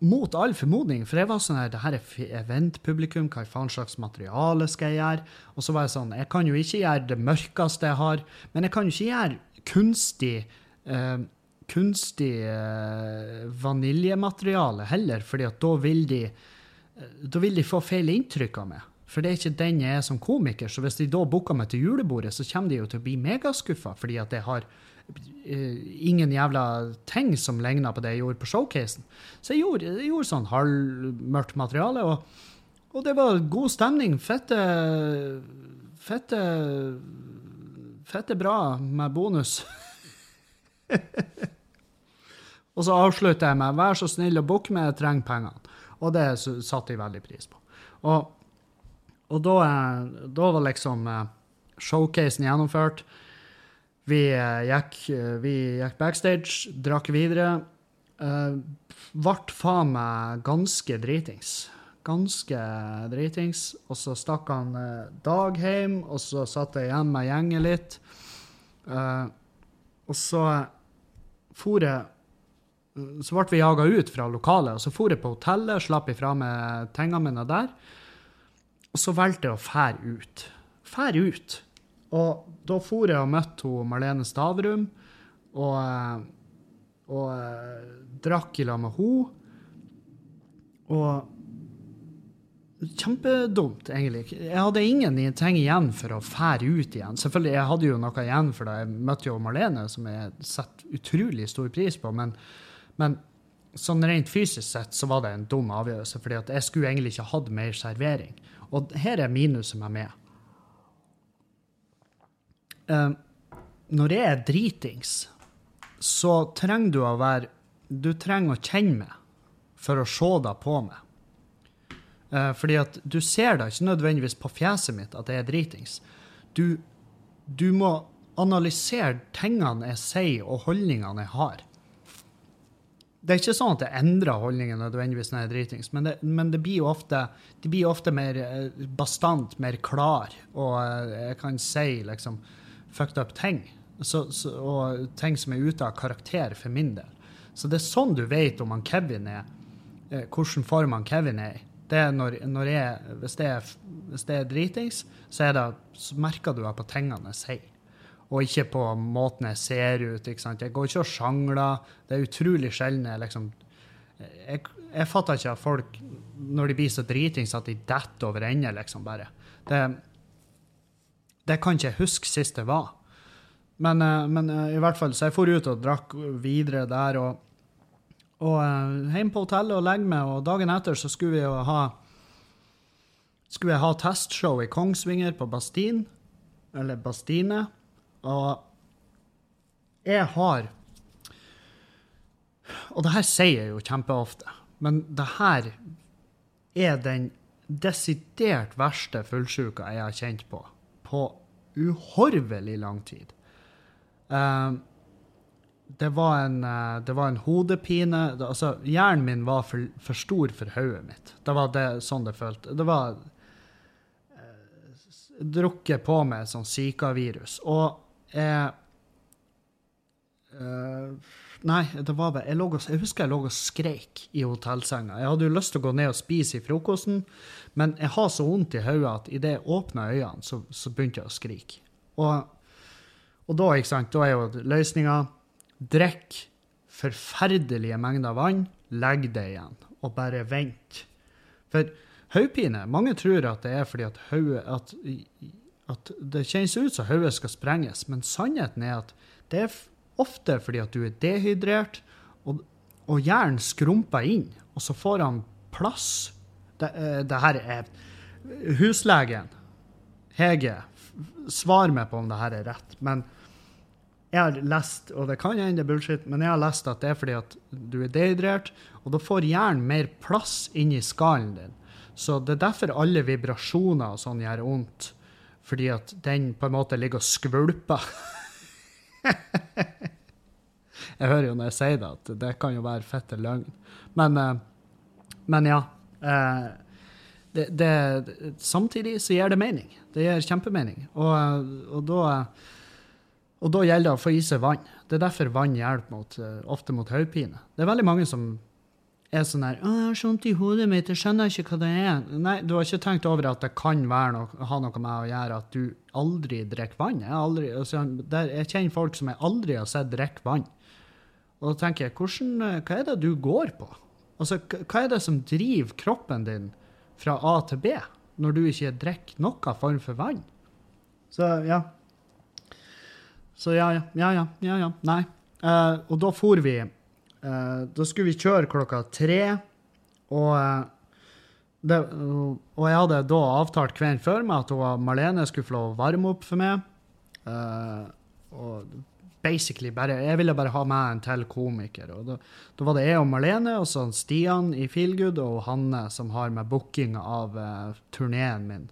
mot all formodning, for jeg var sånn her, det her er eventpublikum, hva faen slags materiale skal jeg gjøre? Og så var jeg sånn, jeg kan jo ikke gjøre det mørkeste jeg har, men jeg kan jo ikke gjøre kunstig uh, kunstig eh, vaniljemateriale heller, fordi at da vil de eh, da vil de få feil inntrykk av meg. For det er ikke den jeg er som komiker. Så hvis de da booker meg til julebordet, så kommer de jo til å bli megaskuffa fordi at jeg har uh, ingen jævla ting som ligner på det jeg gjorde på showcasen. Så jeg gjorde, jeg gjorde sånn halvmørkt materiale, og, og, det var god stemning. Fette Fette Fette bra med bonus. Og så avslutter jeg med 'vær så snill å booke meg, jeg trenger pengene'. Og det satte jeg veldig pris på. Og, og da, eh, da, var liksom eh, showcasen gjennomført. Vi eh, gikk, vi gikk backstage, drakk videre. Ble faen meg ganske dritings. Ganske dritings. Og så stakk han Dag hjem, og så satt jeg igjen med gjengen litt. Og så for jeg så ble vi jaga ut fra lokalet, og så for jeg på hotellet, slapp ifra med tingene mine der. Og så valgte jeg å fære ut. Fære ut. Og da for jeg og møtte hun Marlene Stavrum, og, og eh, drakk i lag med henne. Og Kjempedumt, egentlig. Jeg hadde ingenting igjen for å fære ut igjen. Selvfølgelig, Jeg hadde jo noe igjen for det. Jeg møtte jo Marlene, som jeg setter utrolig stor pris på. men men sånn rent fysisk sett så var det en dum avgjørelse, fordi jeg skulle egentlig ikke hatt mer servering. Og her er minuset med meg. Uh, når jeg er dritings, så trenger du å være Du trenger å kjenne meg for å se deg på meg. Uh, fordi at du ser da ikke nødvendigvis på fjeset mitt at jeg er dritings. Du, du må analysere tingene jeg sier, og holdningene jeg har det er ikke sånn at det endrer holdningen nødvendigvis når jeg er dritings, men det, men det blir ofte, de blir ofte mer eh, bastant, mer klar, og eh, jeg kan si liksom fucked up ting. Så, så, og ting som er ute av karakter for min del. Så det er sånn du vet om han Kevin er, eh, hvilken form han Kevin er i. Det er når, når jeg, hvis, det er, hvis det er dritings, så, er det, så merker du det på tingene jeg sier og ikke på måten jeg ser ut. ikke sant? Jeg går ikke og sjangler. Det er utrolig sjelden liksom Jeg, jeg fatter ikke at folk, når de blir så dritings, at de detter over ende, liksom, bare. Det, det kan ikke jeg huske sist det var. Men, eh, men, eh, i hvert fall, så jeg for ut og drakk videre der, og, Og uh, hjem på hotellet og legge meg, og dagen etter så skulle vi jo ha skulle jeg ha testshow i Kongsvinger på Bastin, eller Bastine, og jeg har Og det her sier jeg jo kjempeofte, men det her er den desidert verste fullsjuka jeg har kjent på på uhorvelig lang tid. Uh, det var en, uh, det var en hodepine Altså, hjernen min var for, for stor for hodet mitt. Det var det, sånn det føltes. Det var eh, drukket på med sånn Zika-virus. Og jeg Nei, det var det. jeg, og, jeg, husker jeg lå og skreik i hotellsenga. Jeg hadde jo lyst til å gå ned og spise i frokosten, men jeg har så vondt i hodet at idet jeg åpna øynene, så, så, begynte jeg å skrike. Og, og, da, ikke sant, da er jo løsninga drikk forferdelige mengder vann, legg det igjen, og bare vent. For hodepine Mange tror at det er fordi at, høye, at, det kjennes ut som hodet skal sprenges, men sannheten er at det er Ofte fordi at du er dehydrert, og, og hjernen skrumper inn, og så får han plass. Det, eh, det her er Huslegen, Hege, svar meg på om det her er rett. Men jeg har lest, og det kan hende bullshit, men jeg har lest at det er fordi at du er dehydrert, og da får hjernen mer plass inni skallen din. Så det er derfor alle vibrasjoner og sånn gjør vondt. Fordi at den på en måte ligger og skvulper. jeg hører jo når jeg sier det, at det kan jo være fette løgn. Men, eh, men ja. Eh, det, det, samtidig så gir det mening. Det gir kjempemening. Og, og, da, og da gjelder det å få i seg vann. Det er derfor vann hjelper mot, ofte mot hodepine. Det er veldig mange som er sånn her 'Jeg har så vondt i hodet mitt, jeg skjønner ikke hva det er.' Nei, du har ikke tenkt over at det kan noe, ha noe med å gjøre at du aldri drikker vann. Jeg, aldri, altså, der, jeg kjenner folk som jeg aldri har sett drikke vann. Og da tenker jeg, hvordan, hva er det du går på? Altså, hva er det som driver kroppen din fra A til B, når du ikke drikker noen form for vann? Så ja. Så ja, ja, ja, ja, ja. Nei. Uh, og da for vi da skulle vi kjøre klokka tre, og, uh, det, uh, og jeg hadde da avtalt kvelden før med at hun, Marlene skulle få lov å varme opp for meg. og basically bare, Jeg ville bare ha med en til komiker. og Da, da var det jeg og Marlene og så Stian i Feelgood og Hanne som har med booking av uh, turneen min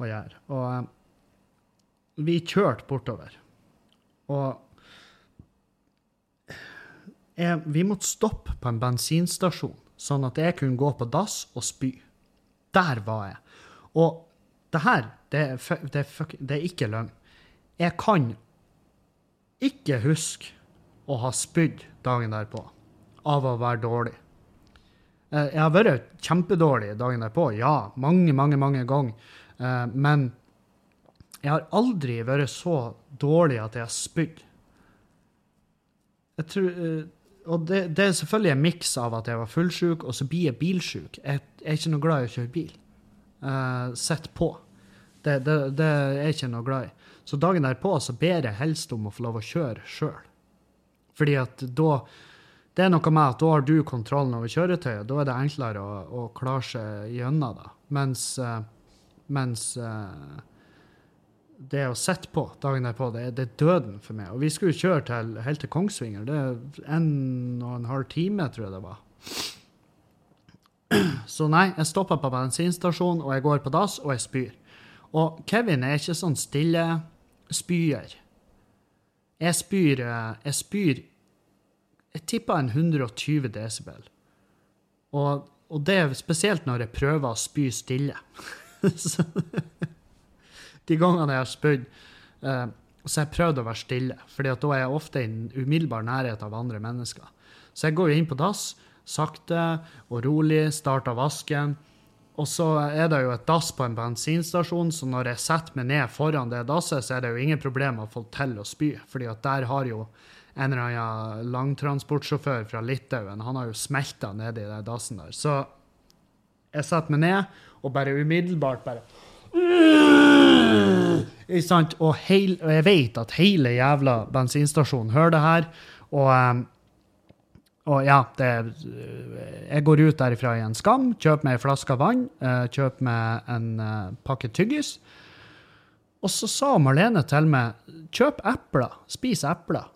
å gjøre. Og vi kjørte bortover. Og jeg, vi måtte stoppe på en bensinstasjon, sånn at jeg kunne gå på dass og spy. Der var jeg. Og det her, det, det, det er ikke løgn. Jeg kan ikke huske å ha spydd dagen derpå av å være dårlig. Eh, jeg har vært kjempedårlig dagen derpå, ja, mange, mange, mange ganger. Eh, men jeg har aldri vært så dårlig at jeg har spydd. Jeg tror eh, og det, det, er selvfølgelig en miks av at jeg var fullsjuk, og så blir jeg bilsjuk. Jeg, jeg, er ikke noe glad i å kjøre bil. Uh, Sett på. Det, det, det, er jeg ikke noe glad i. Så dagen derpå så ber jeg helst om å få lov å kjøre sjøl. Fordi at da Det er noe med at da har du kontrollen over kjøretøyet. Da er det enklere å, å klare seg gjennom det. Mens, uh, mens uh, det å sitte på dagen derpå, det, det, er døden for meg. Og vi skulle kjøre til, helt til Kongsvinger. Det er en og en halv time, tror jeg det var. Så nei, jeg stopper på bensinstasjonen, og jeg går på dass, og jeg spyr. Og Kevin er ikke sånn stille spyer. Jeg spyr eh, Jeg spyr Jeg tipper en 120 desibel. Og, og det er spesielt når jeg prøver å spy stille. Så de gangene jeg har spydd, uh, så har jeg prøvd å være stille, for da er jeg ofte i umiddelbar nærhet av andre mennesker. Så jeg går inn på dass, sakte og rolig, starter vasken. Og så er det jo et dass på en bensinstasjon, så når jeg setter meg ned foran det dasset, så er det jo ingen problem å få til å spy, fordi at der har jo en eller annen langtransportsjåfør fra Litauen han har jo smelta nedi den dassen der. Så jeg setter meg ned og bare umiddelbart bare og, heil, og, jeg vet at hele jævla bensinstasjonen hører det her. Og, um, Og ja, det, jeg går ut derifra i en skam, kjøper meg ei flaske vann, eh, kjøper meg en eh, pakke tyggis. Og så sa Marlene til meg kjøp epler, spis epler.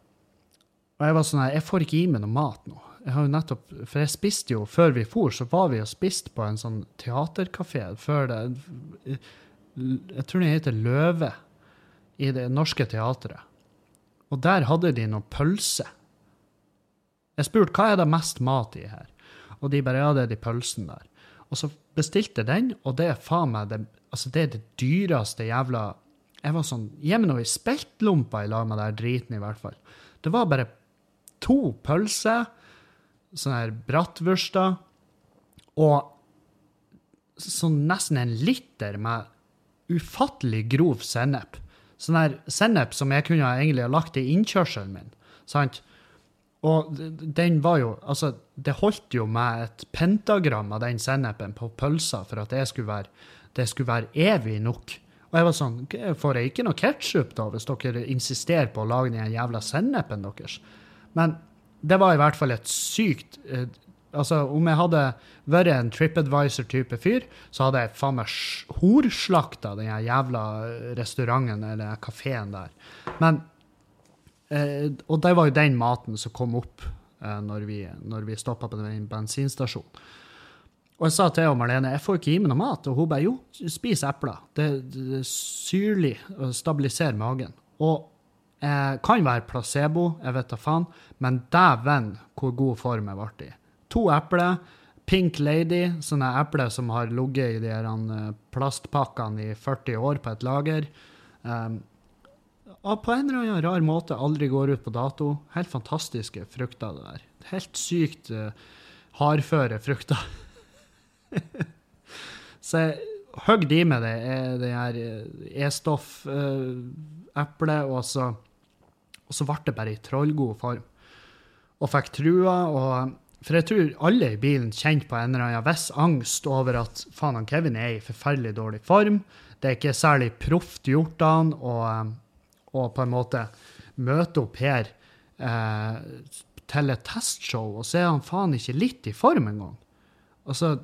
Og jeg var sånn her, jeg får ikke i meg noe mat nå. Jeg har jo nettopp, For jeg spiste jo, før vi for, så var vi og spiste på en sånn teaterkafé før det Jeg tror det heter Løve i Det Norske Teatret. Og der hadde de noen pølse. Jeg spurte hva er det mest mat i her, og de bare ja, det er de pølsene der. Og så bestilte jeg den, og det er faen meg det, altså det er det dyreste jævla Jeg var sånn Gi meg noe i speltlompa i lag med den driten, i hvert fall. Det var bare to pølser, sånne her bratwurster, og sånn nesten en liter med ufattelig grov sennep. Sånn her sennep som jeg kunne egentlig ha lagt i innkjørselen min. sant? Og den var jo Altså, det holdt jo med et pentagram av den sennepen på pølsa for at det skulle være, det skulle være evig nok. Og jeg var sånn Får jeg ikke noe ketsjup, da, hvis dere insisterer på å lage den jævla sennepen deres? Men det var i hvert fall et sykt eh, Altså, om jeg hadde vært en TripAdvisor-type fyr, så hadde jeg faen meg horslakta den jævla restauranten eller kafeen der. Men eh, Og det var jo den maten som kom opp eh, når vi, når vi stoppa på den bensinstasjonen. Og jeg sa til og Marlene jeg får ikke gi meg noe mat. Og hun bare jo, spis epler. Det, det er syrlig og stabiliserer magen. Og eh, kan være placebo, jeg vet da faen, men dæven hvor god form jeg ble i. To epler. Pink Lady, sånne epler som har ligget i de her, uh, plastpakkene i 40 år på et lager. Um, og på en eller annen rar måte aldri går ut på dato. Helt fantastiske frukter, det der. Helt sykt uh, hardføre frukter. Så jeg høgde de med det, det her E-stoff-eplet, og så, og så ble det bare i trollgod form. Og fikk trua, og For jeg tror alle i bilen kjente på en eller annen viss angst over at faen, han Kevin er i forferdelig dårlig form. Det er ikke særlig proft gjort av han å på en måte møte opp her eh, til et testshow, og så er han faen ikke litt i form engang. Altså,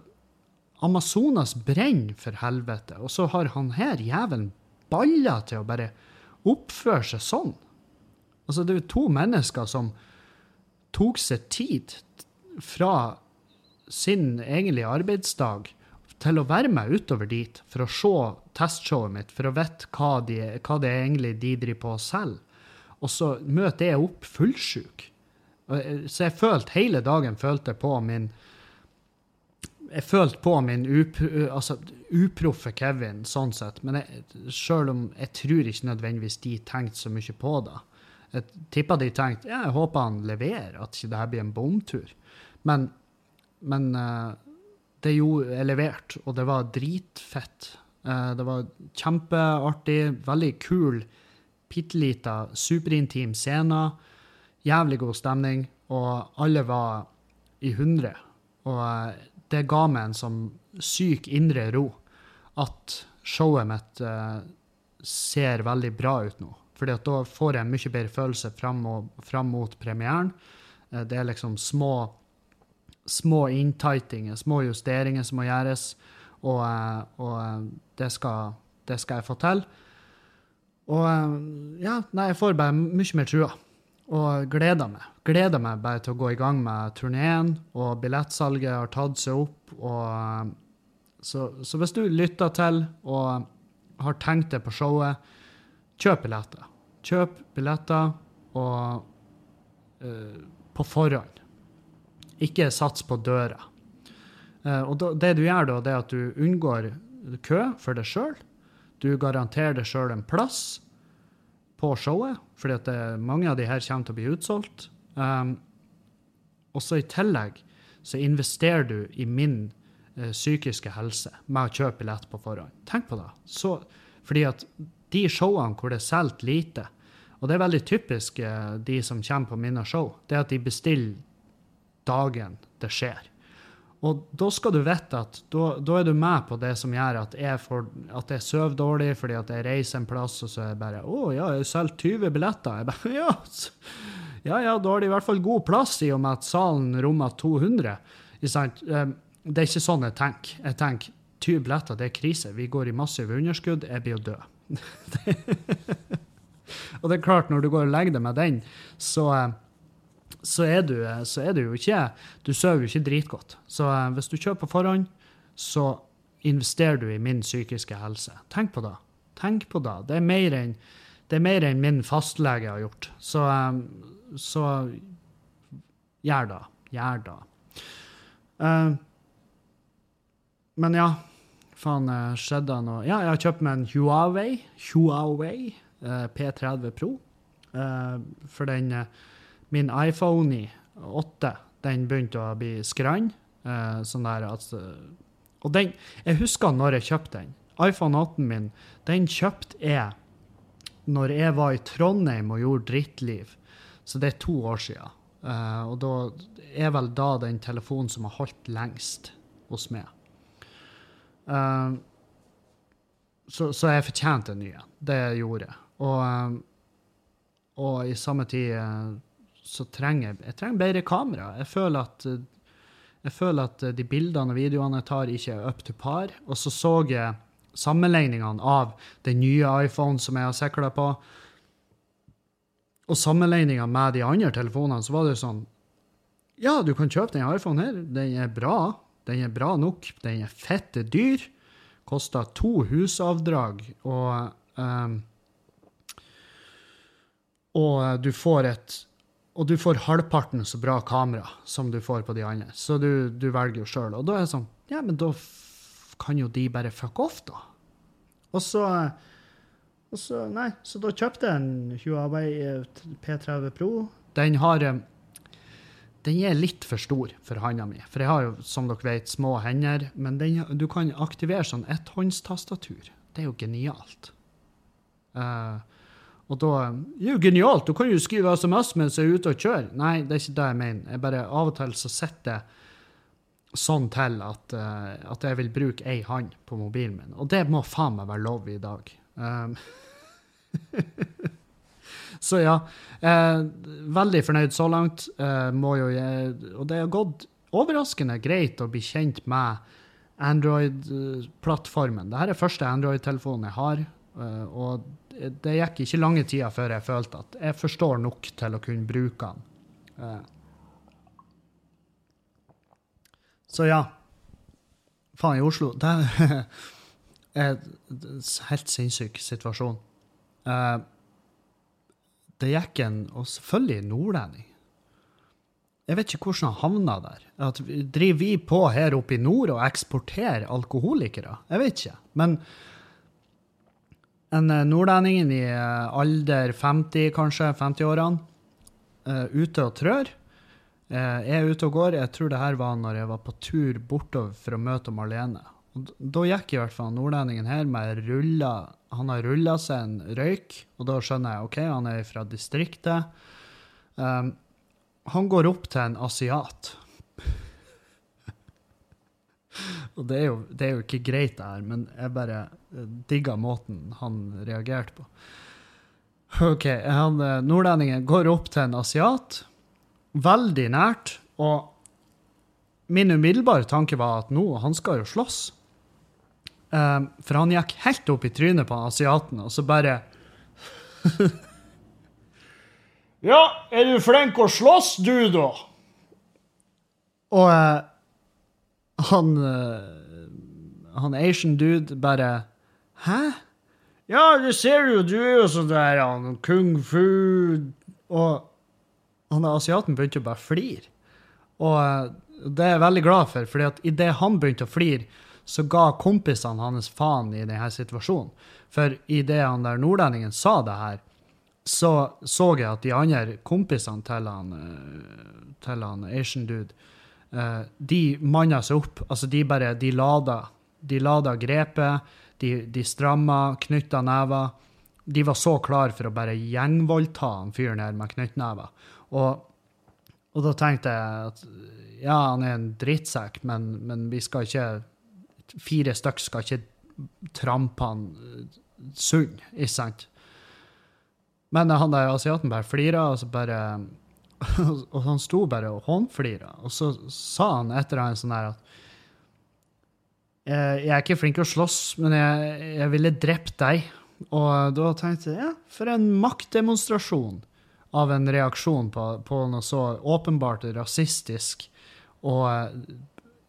Amazonas brenner, for helvete, og så har han her jævelen baller til å bare oppføre seg sånn. Altså, det er jo to mennesker som tok seg tid fra sin egentlige arbeidsdag til å være med utover dit for å se testshowet mitt, for å vite hva, de, hva det er egentlig de driver på selv. Og så møter jeg opp fullsjuk. Så jeg følte hele dagen følte på min jeg følte på min upro, altså, uproffe Kevin, sånn sett. Men jeg, selv om jeg tror ikke nødvendigvis de tenkte så mye på det. Jeg tipper de tenkte ja, jeg håper han leverer, at ikke dette blir en bomtur. Men, men uh, det jo er levert, og det var dritfett. Uh, det var kjempeartig, veldig kul, bitte lita, superintim scene. Jævlig god stemning, og alle var i hundre. Og uh, det ga meg en sånn syk indre ro at showet mitt ser veldig bra ut nå. Fordi at da får jeg en mye bedre følelse fram, og, fram mot premieren. Det er liksom små, små inntightinger, små justeringer som må gjøres, og, uh, og det, skal, det, skal, jeg få til. Og ja, nei, jeg får bare mye mer trua og gleder meg. Gleder meg bare til å gå i gang med turneen, og billettsalget har tatt seg opp. Og, så, så, hvis du lytter til og har tenkt deg på showet, kjøp billetter. Kjøp billetter og uh, på forhånd. Ikke sats på døra. Uh, og det du gjør da, det er at du unngår kø for deg sjøl. Du garanterer deg sjøl en plass på showet, fordi at det, mange av de her kommer til å bli utsolgt. Um, og så i tillegg så investerer du i min uh, psykiske helse med å kjøpe billett på forhånd. Tenk på det. Så, fordi at de showene hvor det er solgt lite, og det er veldig typisk uh, de som kommer på mine show, det er at de bestiller dagen det skjer. Og da skal du vite at da, da, er du med på det som gjør at jeg, får, at jeg sover dårlig fordi at jeg reiser en plass, og så er jeg bare 'Å ja, jeg selger 20 billetter.' Jeg bare 'Ja, Ja, ja, da har de i hvert fall god plass, i og med at salen rommer 200. Sant? Eh, Det er ikke sånn jeg tenker. Jeg tenker 20 billetter, det er krise. Vi går i massive underskudd, jeg blir å dø. og det er klart, når du går og legger deg med den, så, eh, så, er du, eh, så er du jo ikke Du sover jo ikke dritgodt. Så eh, hvis du kjøper på forhånd, så investerer du i min psykiske helse. Tenk på det. Tenk på det. Det er mer enn enn min fastlege har gjort. Så, um, så gjør det. Gjør det. Uh, men ja, faen, uh, skjedde det noe Ja, jeg har kjøpt meg en Huawei, Huawei uh, P30 Pro. Uh, for den Min iPhone 8 den begynte å bli skrann. sånn der at Og den Jeg husker når jeg kjøpte den. iPhone 8 min, den kjøpte jeg når jeg var i Trondheim og gjorde drittliv, så det er to år siden. Uh, og da er vel da den telefonen som har holdt lengst hos meg. Uh, så, så, jeg fortjente en ny en. Det gjorde jeg. Og, uh, og i samme tid så trenger jeg, jeg trenger bedre kamera. Jeg føler at jeg føler at de bildene og videoene jeg tar, ikke er up to par. Og så så jeg sammenligningene av den nye iPhone som jeg har sikla på, og sammenligninga med de andre telefonene, så var det sånn Ja, du kan kjøpe den iPhonen her. Den er bra. Den er bra nok. Den er fette dyr. Koster to husavdrag, og um, Og du får et og du får halvparten så bra kamera som du får på de andre. Så du, du velger jo sjøl. Og da er det sånn Ja, men da kan jo de bare fuck off, da. Og så, og så Nei, så da kjøpte jeg en Huawei P30 Pro. Den har Den er litt for stor for handa mi, for jeg har jo, som dere vet, små hender. Men den, du kan aktivere sånn etthåndstastatur. Det er jo genialt. Uh, og da er jo genialt! Du kan jo skrive SMS mens jeg er ute og kjører. Nei, det er ikke det jeg mener. Jeg bare Av og til så sitter det sånn til at, uh, at jeg vil bruke ei hånd på mobilen min. Og det må faen meg være lov i dag. Um, så ja. Uh, veldig fornøyd så langt. Uh, må jo, og det har gått overraskende greit å bli kjent med Android-plattformen. Dette er første Android-telefonen jeg har. og det gikk ikke lange tida før jeg følte at jeg forstår nok til å kunne bruke den. Så ja. Faen, i Oslo Det er en helt sinnssyk situasjon. Uh, det gikk en Og selvfølgelig nordlending. Jeg vet ikke hvordan han havna der. At, driver vi på her oppe i nord og eksporterer alkoholikere? Jeg vet ikke. Men en eh, nordlending i eh, alder 50, kanskje, 50-årene, uh, ute og trør Eh, jeg er ute og går. Jeg tror det her var når jeg var på tur bortover for å møte Marlene. Og da gikk i hvert fall nordlendingen her med rulla Han har rulla seg en røyk, og da skjønner jeg OK, han er fra distriktet. Um, han går opp til en asiat. Og det er, jo, det er, jo, ikke greit, det her, men jeg bare eh, digga måten han reagerte på. OK, han, eh, nordlendingen går opp til en asiat veldig nært. Og min umiddelbare tanke var at nå, han skal jo slåss. Um, for han gikk helt opp i trynet på asiaten, og så bare Ja, er du flink å slåss, du, da? Og han uh, Han Asian dude bare Hæ? Ja, det ser du jo, du er jo sånn der han, kung fu Og han asiaten begynte å bare flire. Og eh, det er jeg veldig glad for, at idet han begynte å flire, så ga kompisene hans faen i denne situasjonen. For idet han der nordlendingen sa det her, så så jeg at de andre kompisene til han, eh, til han Asian dude, eh, de manna seg opp. Altså, de bare De lada, de lada grepet, de, de stramma, knytta never. De var så klar for å bare gjengvoldta han fyren her med knyttnever. Og, og, da tenkte jeg at ja, han er en drittsekk, men, men vi skal ikke Fire stykk skal ikke trampe han sund, sunn, ikke sant? Men han der asiaten bare flirer, og så bare og han sto bare og hånflira. Og så sa han etter en sånn her at jeg er ikke flink til å slåss, men jeg, jeg ville drept deg. Og da tenkte jeg ja, for en maktdemonstrasjon av en reaksjon på, på noe så åpenbart rasistisk og eh,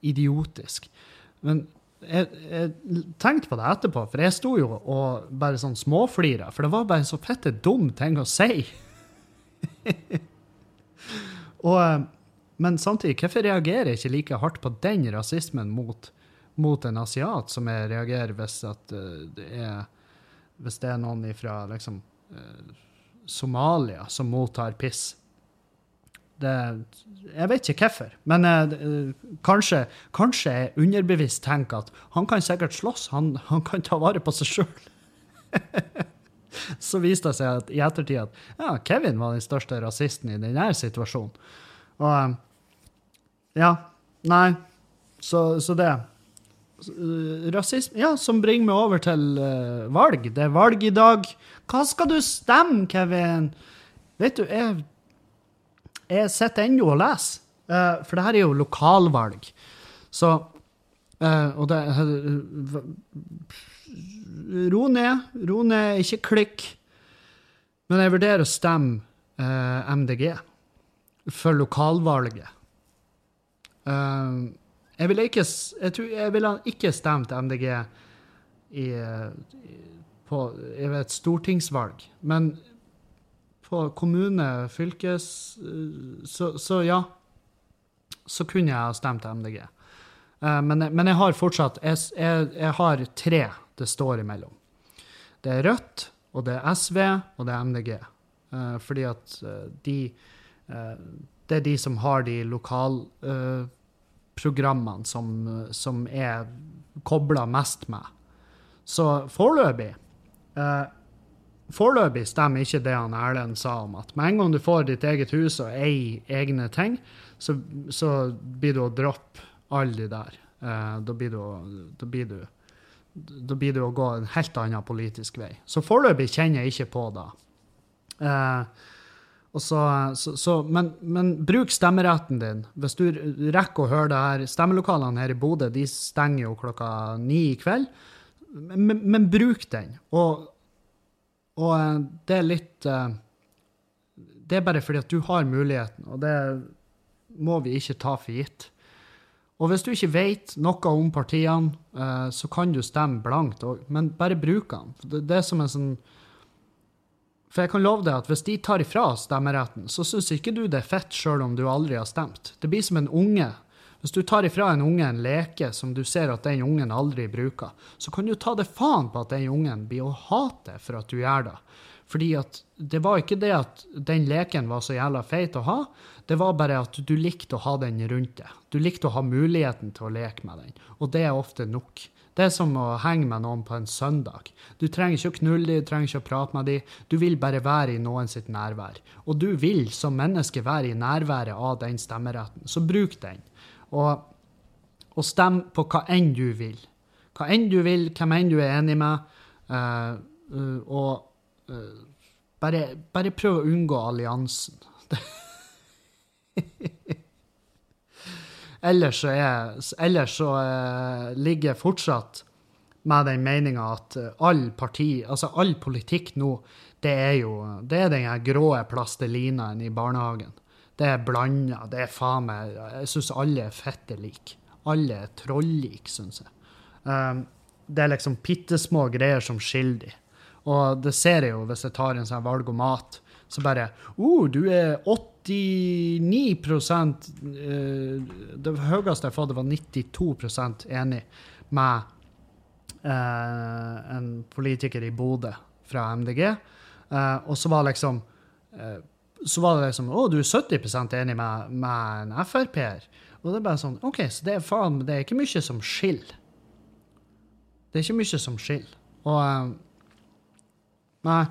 idiotisk. Men jeg, jeg, tenkte på det etterpå, for jeg sto jo og bare sånn småflira. For det var bare så fette dum ting å si. og, eh, men samtidig, hvorfor reagerer jeg ikke like hardt på den rasismen mot, mot en asiat som jeg reagerer hvis at uh, det er hvis det er noen fra liksom, uh, Somalia som mottar piss. Det, jeg vet ikke hvorfor, men uh, kanskje, kanskje jeg underbevisst tenker at han kan sikkert slåss, han, han kan ta vare på seg sjøl. Så viste det seg at, i ettertid at ja, Kevin var den største rasisten i denne situasjonen. Og uh, ja, nei, så, så det. Eh, rasisme Ja, som bringer meg over til uh, valg. Det er valg i dag. Hva skal du stemme, Kevin? Vet du, jeg, jeg sitter ennå og leser. Uh, for det her er jo lokalvalg. Så uh, Og det Ro ned. Ro ned, ikke klikk. Men jeg vurderer å stemme MDG for lokalvalget. Uh, jeg ville ikke, jeg jeg ville ikke stemt MDG i, på i et stortingsvalg. Men på kommune, fylkes så, så, ja. Så kunne jeg ha stemt MDG. Uh, men, men, jeg har fortsatt jeg, jeg, jeg, har tre det står imellom. Det er Rødt, og det er SV, og det er MDG. Eh, fordi at uh, de Det er de som har de lokalprogrammene som, som er kobla mest med. Så foreløpig eh, Foreløpig stemmer ikke det han Erlend sa om at med en gang du får ditt eget hus og eier egne ting, så, så blir du å droppe alle de der. Eh, da, blir du, da, blir du, da blir det å gå en helt annen politisk vei. Så foreløpig kjenner jeg ikke på det. Eh, så, så, så, men, men, bruk stemmeretten din. Hvis du rekker å høre det her Stemmelokalene her i Bodø de stenger jo klokka ni i kveld. Men, men bruk den. Og, og, eh, det er litt eh, Det er bare fordi at du har muligheten, og det må vi ikke ta for gitt. Og hvis du ikke vet noe om partiene, eh, så kan du stemme blankt men bare bruk den. Det er som en sånn for jeg kan love deg at hvis de tar ifra stemmeretten, så syns ikke du det er fett sjøl om du aldri har stemt. Det blir som en unge. Hvis du tar ifra en unge en leke som du ser at den ungen aldri bruker, så kan du ta det faen på at den ungen blir å hate for at du gjør det. Fordi at det var ikke det at den leken var så jævla feit å ha, det var bare at du likte å ha den rundt deg. Du likte å ha muligheten til å leke med den, og det er ofte nok. Det er som å henge med noen på en søndag. Du trenger ikke å knulle dem, du trenger ikke å prate med dem. Du vil bare være i noen sitt nærvær. Og du vil som menneske være i nærværet av den stemmeretten, så bruk den. Og, og stem på hva enn du vil. Hva enn du vil, hvem enn du er enig med. Uh, uh, og bare, bare prøv å unngå alliansen. Ellers så, er, ellers så uh, ligger jeg fortsatt med den meninga at uh, all parti, altså all politikk nå, det er jo det er den grå plastelinaen i barnehagen. Det er blanda. Det er faen meg Jeg syns alle er fette like. Alle er trollike, syns jeg. Um, det er liksom bitte små greier som skiller de. Og det ser jeg jo hvis jeg tar en sånn valg om mat. Så bare oh, du er 89 eh, Det høyeste jeg fått, var 92% enig med eh, en politiker i Bodø fra MDG. Eh, og så var liksom så var det liksom Å, du er 70% enig med, med en Frp-er. Og det er bare sånn OK, så det er faen Det er ikke mye som skiller. Det er ikke mye som skiller. Og Nei.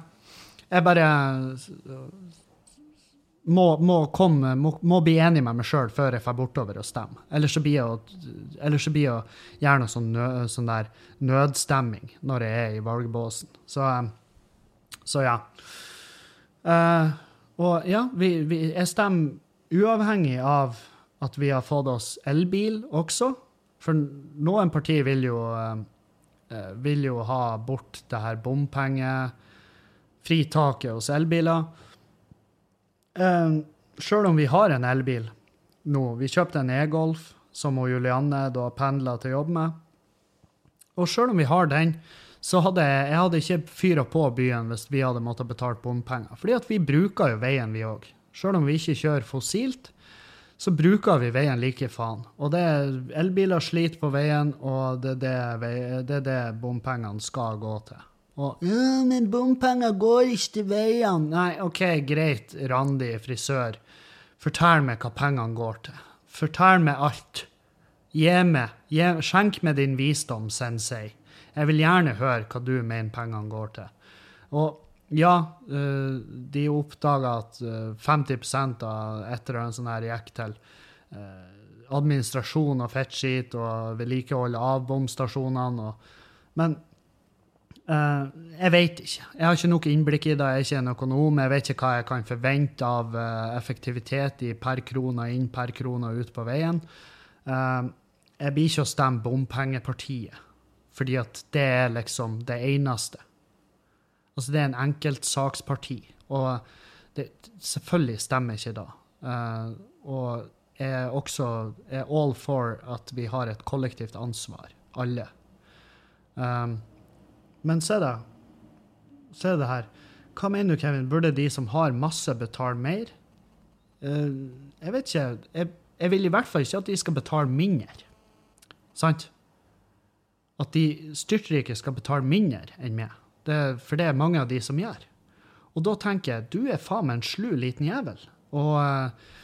Jeg bare må, må, komme, må, må bli enig med meg sjøl før jeg drar bortover og stemmer. Ellers så blir jeg noe sånn, nø, sånn der nødstemming når jeg er i valgbåsen. Så, så ja. Uh, Og ja, vi, vi, jeg stemmer uavhengig av at vi har fått oss elbil også. For noen partier vil jo, uh, vil jo ha bort det her bompengefritaket hos elbiler. Eh, Sjøl om vi har en elbil nå, vi kjøpte en e-Golf som Julianne da pendla til jobb med. Og sjøl om vi har den, så hadde jeg, jeg hadde ikke fyra på byen hvis vi hadde måttet betale bompenger. Fordi at vi bruker jo veien, vi òg. Sjøl om vi ikke kjører fossilt, så bruker vi veien like faen. Og det er elbiler sliter på veien, og det er det, det, er det bompengene skal gå til. Og ja, men bompenger går ikke til veiene. Nei, OK, greit, Randi frisør. Fortell meg hva pengene går til. Fortell meg alt. Gi meg, gi, skjenk meg din visdom, sensei. Jeg vil gjerne høre hva du mener pengene går til. Og ja, eh, de oppdaga at 50 eh, av et eller annet sånt her gikk til administrasjon og fettskit og vedlikehold av bomstasjonene. Men Uh, jeg vet ikke. Jeg har ikke nok innblikk i det. Jeg er ikke en økonom. Jeg vet ikke hva jeg kan forvente av uh, effektivitet i per krone inn, per krone ut på veien. Uh, jeg blir ikke å stemme bompengepartiet, fordi at det er liksom det eneste. Altså, det er en enkeltsaksparti, og det, selvfølgelig stemmer ikke det. og jeg er også er all for at vi har et kollektivt ansvar, alle. Um, men se da. Se det her. Hva mener du, Kevin? Burde de som har masse, betale mer? Uh, jeg vet ikke. Jeg, jeg, vil i hvert fall ikke at de skal betale mindre. Sant? At de styrtrike skal betale mindre enn meg. Det, for det er mange av de som gjør. Og da tenker jeg, du er faen meg en slu liten jævel. Og, eh,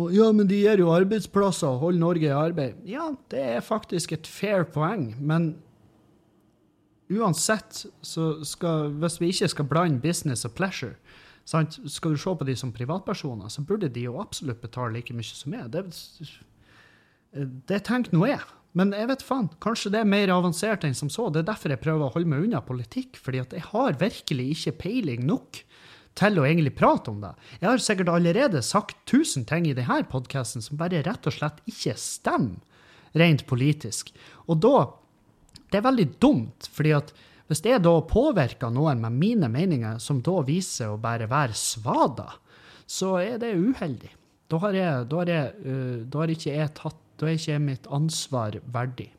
og ja, men de gir jo arbeidsplasser og holder Norge i arbeid. Ja, det er faktisk et fair poeng, men uansett, så skal, hvis vi ikke skal blande business og pleasure, sant? skal du se på de som privatpersoner, så burde de jo absolutt betale like mye som meg. Det, det tenker nå jeg. Men jeg vet faen, kanskje det er mer avansert enn som så. Det er derfor jeg prøver å holde meg unna politikk, fordi at jeg har virkelig ikke peiling nok til å egentlig prate om det. Jeg har sikkert allerede sagt tusen ting i denne podkasten som bare rett og slett ikke stemmer rent politisk. Og da det er veldig dumt, fordi at hvis jeg da påvirker noen med mine meninger, som da viser å bare være svada, så er det uheldig. Da har, jeg, da, har jeg, da har ikke jeg tatt Da er ikke mitt ansvar verdig.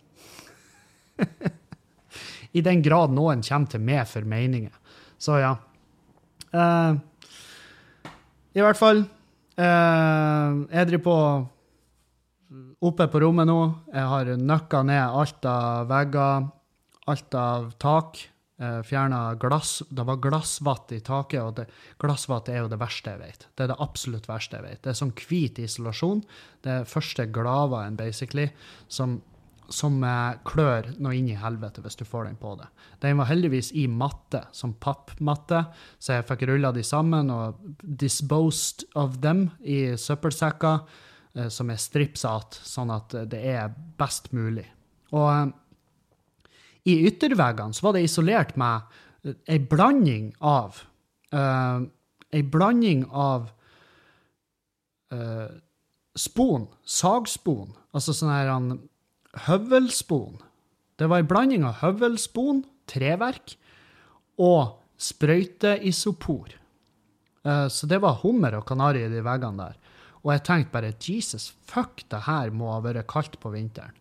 I den grad noen kommer til meg for meninger. Så ja. Uh, I hvert fall. Uh, jeg driver på oppe på rommet nå. Jeg har nøkka ned alt av vegger, alt av tak. Eh, Fjerna glass. Det var glassvatt i taket, og glassvatt er jo det verste jeg vet. Det er det absolutt verste jeg vet. Det er sånn hvit isolasjon. Det er første glavaen, basically, som, som eh, klør noe inn i helvete hvis du får den på det. Den var heldigvis i matte, som pappmatte, så jeg fikk rulla de sammen og disposed of them i søppelsekker. Eh, som er stripsat, sånn at det er best mulig. Og eh, i ytterveggene så var det isolert med eh, ei blanding av uh, Ei blanding av uh, spon, sagspon, altså sånn her um, høvelspon. Det var ei blanding av høvelspon, treverk, og sprøyteisopor. Uh, så det var hummer og kanari i de veggene der. Og jeg tenkte bare Jesus, fuck, det her må ha vært kaldt på vinteren.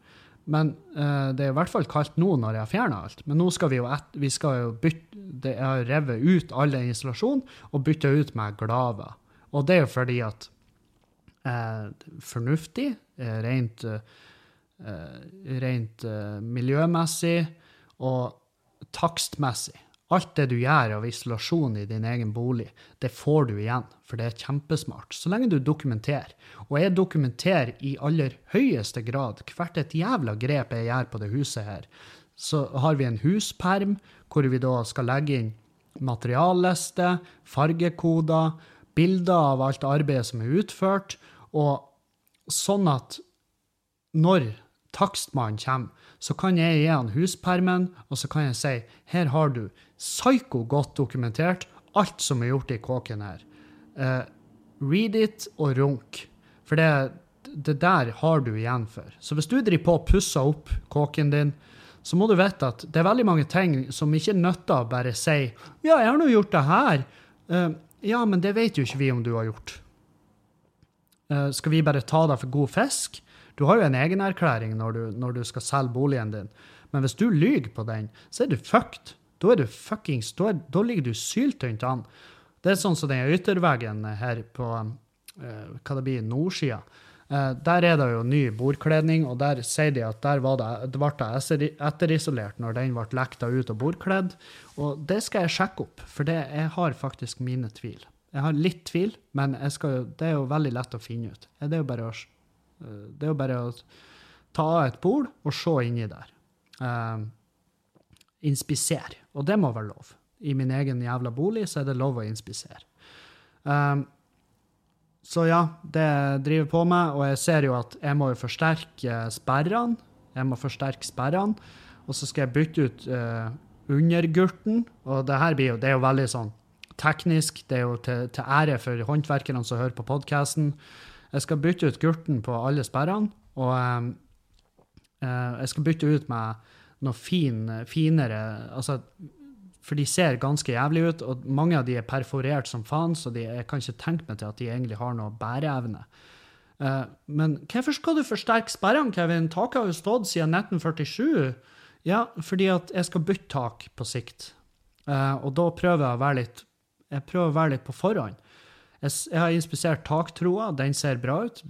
Men uh, det er i hvert fall kaldt nå når jeg har fjerna alt. Men nå skal vi jo, et, vi skal jo bytte det, Jeg har revet ut all den og bytta ut med glaver. Og det er jo fordi at uh, fornuftig, uh, rent, rent miljømessig og takstmessig. Alt det du gjør av isolasjon i din egen bolig, det får du igjen, for det er kjempesmart. Så lenge du dokumenterer. Og jeg dokumenterer i aller høyeste grad hvert et jævla grep jeg gjør på det huset her. Så har vi en husperm hvor vi da skal legge inn materialliste, fargekoder, bilder av alt arbeidet som er utført, og sånn at når takstmannen kommer, så kan jeg gi han huspermen, og så kan jeg si her har du psyko godt dokumentert alt som er gjort i kåken her. Uh, read it og runk. For det, det der har du igjen for. Så hvis du driver på og pusser opp kåken din, så må du vite at det er veldig mange ting som ikke nytter å bare si 'Ja, jeg har nå gjort det her'. Uh, ja, men det vet jo ikke vi om du har gjort. Uh, skal vi bare ta deg for god fisk? Du har jo en egenerklæring når når du skal selge boligen din. Men hvis du lyver på den, så er du fucked. Da er du fuckings, da, da ligger du syltynt an. Det er sånn som den ytterveggen her på uh, hva det blir, nordsida. Uh, der er det jo ny bordkledning, og der sier de at der var det, det ble etterisolert når den ble lekta ut og bordkledd. Og det skal jeg sjekke opp, for det, jeg har faktisk mine tvil. Jeg har litt tvil, men skal, det er jo veldig lett å finne ut. Det er jo bare å, uh, er jo bare å ta av et pol og se inni der. Uh, inspisere. Og det må være lov. I min egen jævla bolig så er det lov å inspisere. Uh, så ja, det driver på med, og jeg ser jo at jeg må jo forsterke sperrene. Jeg må forsterke sperrene, og så skal jeg bytte ut uh, undergurten. Og det her blir jo, det er jo veldig sånn teknisk. Det er jo til, til ære for håndverkerne som hører på podkasten. Jeg skal bytte ut gurten på alle sperrene, og um, jeg skal bytte ut med noe fin, finere altså for de ser ganske jævlig ut, og mange av de er perforert som faen, så de, jeg kan ikke tenke meg til at de egentlig har noe bæreevne. Uh, men hvorfor skal du forsterke sperrene, Kevin? Taket har jo stått siden 1947. Ja, fordi at jeg skal bytte tak på sikt. Uh, og da prøver jeg å være litt jeg å være litt på forhånd. Jeg, har inspisert taktroa, den ser bra ut.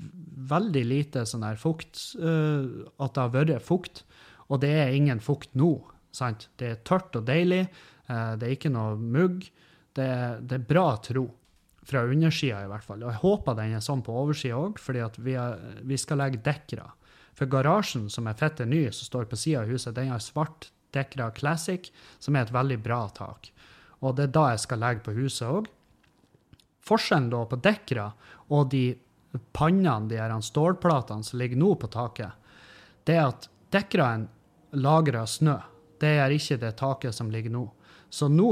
Veldig lite sånn her fukt, uh, at det har vært fukt. Og det er ingen fukt nå. sant? Det er tørt og deilig. uh, det er ikke noe mugg. Det, det er bra tro. Fra undersida, i hvert fall. Og jeg håper den er sånn på oversida òg, fordi vi, vi, skal legge dekkere. For garasjen, som er fette ny, som står på sida av huset, den har svart Dekra Classic, som er et veldig bra tak. Og det er da jeg skal legge på huset òg. Forskjellen da på Dekra og de pannene, de her stålplatene som ligger nå på taket, det er at Dekraen lagrer snø. Det gjør ikke det taket som ligger nå. Så nå,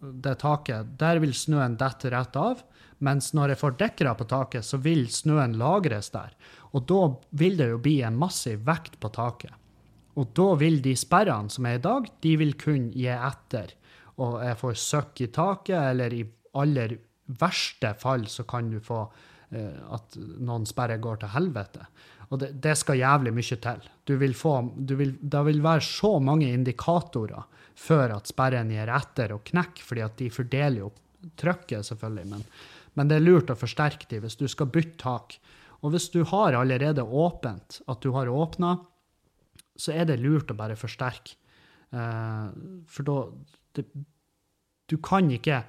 det taket, der vil snøen dette rett av. Mens når jeg får dekkere på taket, så vil snøen lagres der. Og da vil det jo bli en massiv vekt på taket. Og da vil de sperrene som er i dag, de vil kunne gi etter. Og jeg får søkk i taket, eller i aller verste fall så kan du få eh, at noen sperrer går til helvete. Og det, det skal jævlig mye til. Du vil få, vil, det vil være så mange indikatorer før at sperren gir etter og knekker, fordi at de fordeler jo trykket, selvfølgelig. Men, men, det er lurt å forsterke de hvis du skal bytte tak. Og hvis du har allerede åpent, at du har åpna, så er det lurt å bare forsterke. Uh, for da Du kan ikke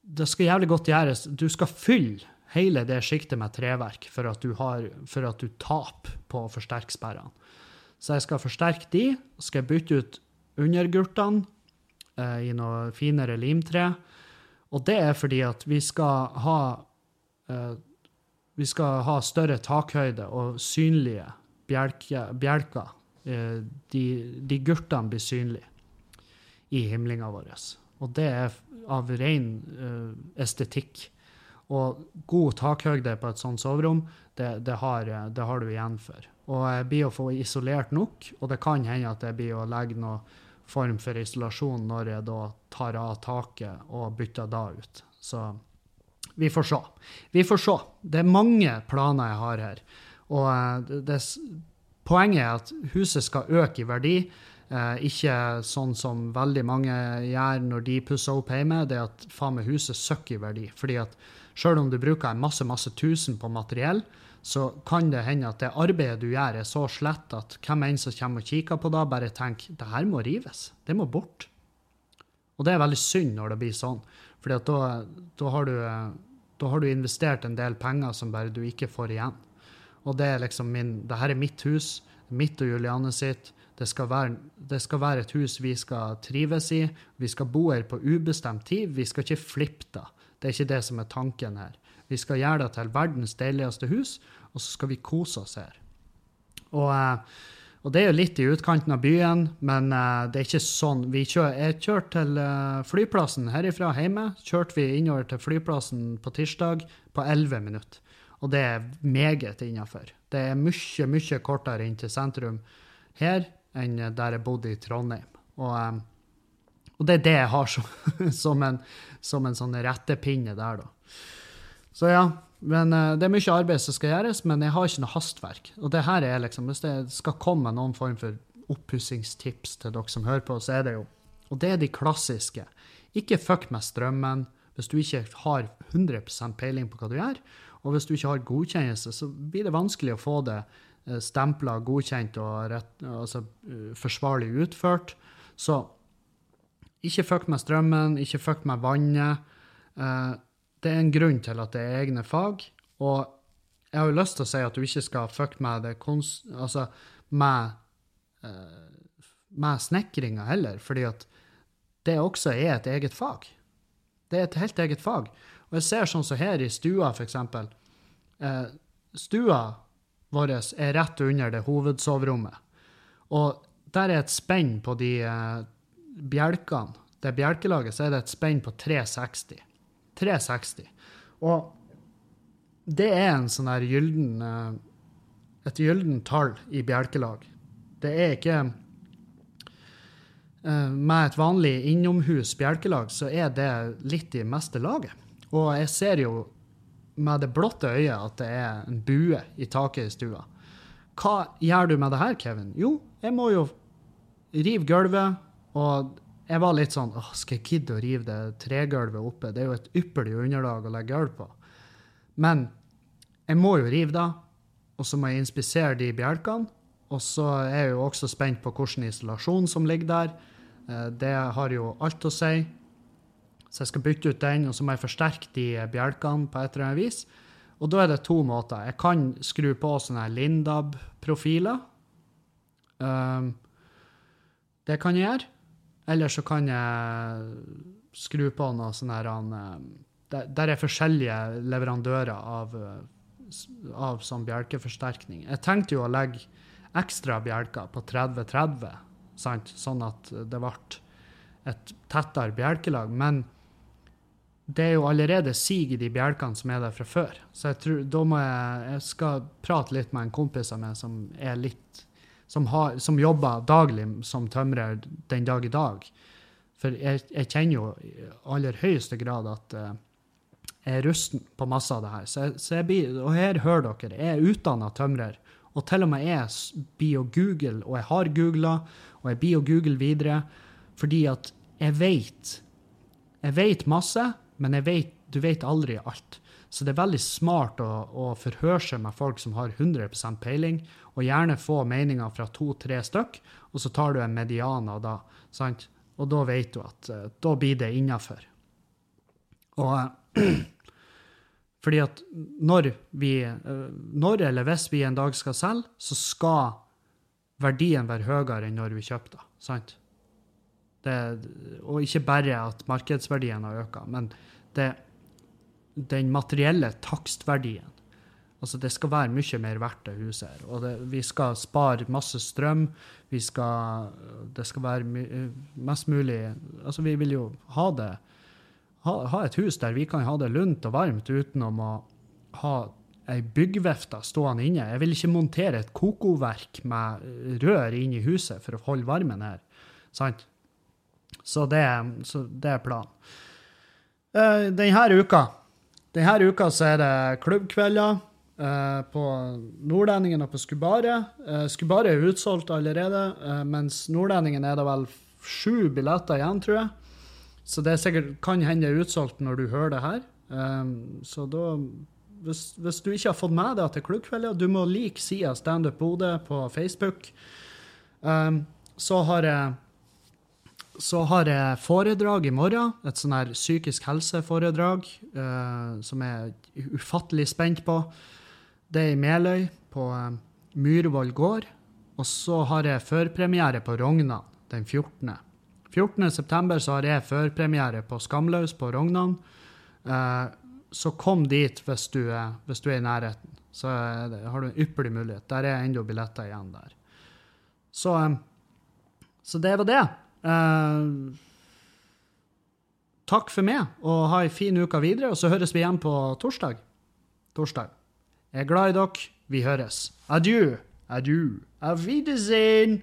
Det skal jævlig godt gjøres. Du skal fylle hele det sjiktet med treverk for at du, har, for at du taper på å forsterke sperrene. Så jeg skal forsterke de, skal bytte ut undergurtene eh, i noe finere limtre. Og det er fordi at vi skal ha eh, vi skal ha større takhøyde og synlige bjelker. bjelker. Eh, de, de, gurtene blir synlige i himlinga vår. Og det er av ren uh, estetikk. Og god takhøyde på et sånt soverom, det, det, har, det, har, du igjen for. Og jeg blir å få isolert nok, og det kan hende at jeg blir å legge noe form for isolasjon når jeg da tar av taket og bytter da ut. Så vi får se. Vi får se. Det er mange planer jeg har her. Og eh, det, poenget er at huset skal øke i verdi. Eh, ikke sånn som veldig mange gjør når de pusser opp hjemme, det er at faen meg huset søkker i verdi. Fordi at sjøl om du bruker masse, masse tusen på materiell, så kan det hende at det arbeidet du gjør, er så slett at hvem enn som kommer og kikker på det, bare tenker det her må rives. Det må bort. Og det er veldig synd når det blir sånn, for da, da, da har du investert en del penger som bare du ikke får igjen. Og det er liksom min Det her er mitt hus, mitt og Juliane sitt. Det skal, være, det skal være et hus vi skal trives i. Vi skal bo her på ubestemt tid. Vi skal ikke flippe det. Det er ikke det som er tanken her. Vi skal gjøre det til verdens deiligste hus, og så skal vi kose oss her. Og, eh, Og det er jo litt i utkanten av byen, men uh, det er ikke sånn. Vi kjør, jeg kjørte til uh, flyplassen herifra hjemme. Kjørte vi innover til flyplassen på tirsdag på 11 minutter. Og det er meget innafor. Det er mye, mye kortere inn til sentrum her enn der jeg bodde i Trondheim. Og, um, og det er det jeg har som, som en, som en sånn rettepinne der, da. Så ja, men uh, Det er mye arbeid som skal gjøres, men jeg har ikke noe hastverk. Og det her er liksom, Hvis det skal komme noen form for oppussingstips til dere som hører på, så er det jo Og det er de klassiske. Ikke fuck med strømmen hvis du ikke har 100 peiling på hva du gjør. Og hvis du ikke har godkjennelse, så blir det vanskelig å få det eh, stempla godkjent og rett, altså, uh, forsvarlig utført. Så ikke fuck med strømmen, ikke fuck med vannet. Uh, det er en grunn til at det er egne fag. Og jeg har jo lyst til å si at du ikke skal fuck med det altså med, med snekringa heller, fordi at det også er et eget fag. Det er et helt eget fag. Og jeg ser sånn som her i stua, for eksempel. Stua vår er rett under det hovedsoverommet. Og der er et spenn på de eh, bjelkene. Det bjelkelaget, så er det et spenn på 360. 360. Og det er en sånn her gylden eh, Et gylden tall i bjelkelag. Det er ikke eh, Med et vanlig innomhus bjelkelag så er det litt i meste laget. Og jeg ser jo med det blotte øyet at det er en bue i taket i stua. Hva gjør du med det her, Kevin? Jo, jeg må jo rive gulvet, og jeg var litt sånn åh, Skal jeg gidde å rive det tregulvet oppe? Det er jo et ypperlig underlag å legge gulv på. Men jeg må jo rive det, og så må jeg inspisere de bjelkene. Og så er jeg jo også spent på hvilken isolasjon som ligger der. Eh, det har jo alt å si. Så jeg skal bytte ut den, og så må jeg forsterke de bjelkene på et eller annet vis. Og da er det to måter. Jeg kan skru på sånne Lindab-profiler. Um, det kan jeg gjøre. Eller så kan jeg skru på noe sånn her eh, Der er forskjellige leverandører av, eh, av sånn bjelkeforsterkning. Jeg tenkte jo å legge ekstra bjelker på 30-30, sånn at det ble et tettere bjelkelag. Men det er jo allerede sig i de bjelkene som er der fra før. Så jeg tror, da må jeg, jeg skal prate litt med en kompis av meg som er litt som, har, som jobber daglig som tømrer den dag i dag. For jeg, jeg kjenner jo i aller høyeste grad at uh, jeg er rusten på masse av det her. Så, så jeg blir, og her hører dere, jeg er utdanna tømrer. Og til og med jeg blir å google, og jeg har googla, og jeg blir å google videre, fordi at jeg vet Jeg vet masse, men vet, du vet aldri alt. Så det er veldig smart å, å forhøre seg med folk som har 100 peiling, og gjerne få meninger fra to-tre stykk, og så tar du en median av da. Sant? Og da vet du at uh, da blir det innafor. Og fordi at når vi uh, Når eller hvis vi en dag skal selge, så skal verdien være høyere enn når vi kjøpte. Sant? Det, og ikke bare at markedsverdien har økt, men det, den materielle takstverdien Altså, det skal være mye mer verdt, det huset her. Og det, vi skal spare masse strøm. Vi skal Det skal være mest mulig Altså, vi vil jo ha det ha, ha, et hus der vi kan ha det lunt og varmt utenom å ha ei byggvifte stående inne. Jeg vil ikke montere et kokoverk med rør inn i huset for å holde varmen her. Sant? Så det, så det er planen. Uh, denne uka denne uka så er det klubbkvelder. Uh, på Nordlendingen og på Skubaret. Uh, Skubaret er utsolgt allerede, uh, mens Nordlendingen er det vel sju billetter igjen, tror jeg. Så det sikkert, kan hende det er utsolgt når du hører det her. Um, så da hvis, hvis, du ikke har fått med deg til klubbkvelder, du må like sida Standup Bodø på Facebook. Um, så har jeg så har jeg foredrag i morgen. Et sånn her psykisk helse-foredrag som jeg er ufattelig spent på. Det er i Meløy, på uh, Myhrvoll gård. Og så har jeg førpremiere på Rognan den 14. 14.9. så har jeg førpremiere på Skamløs på Rognan. Uh, så kom dit hvis du, er, hvis du, er i nærheten. Så har du en ypperlig mulighet. Der er ennå billetter igjen der. Så, eh, så det var det. Eh, takk for meg, og ha ei en fin uke videre. Og så høres vi igjen på torsdag. Torsdag. Jeg er glad i dere. Vi høres. Adjø. Adjø. Auf Wiedersehen.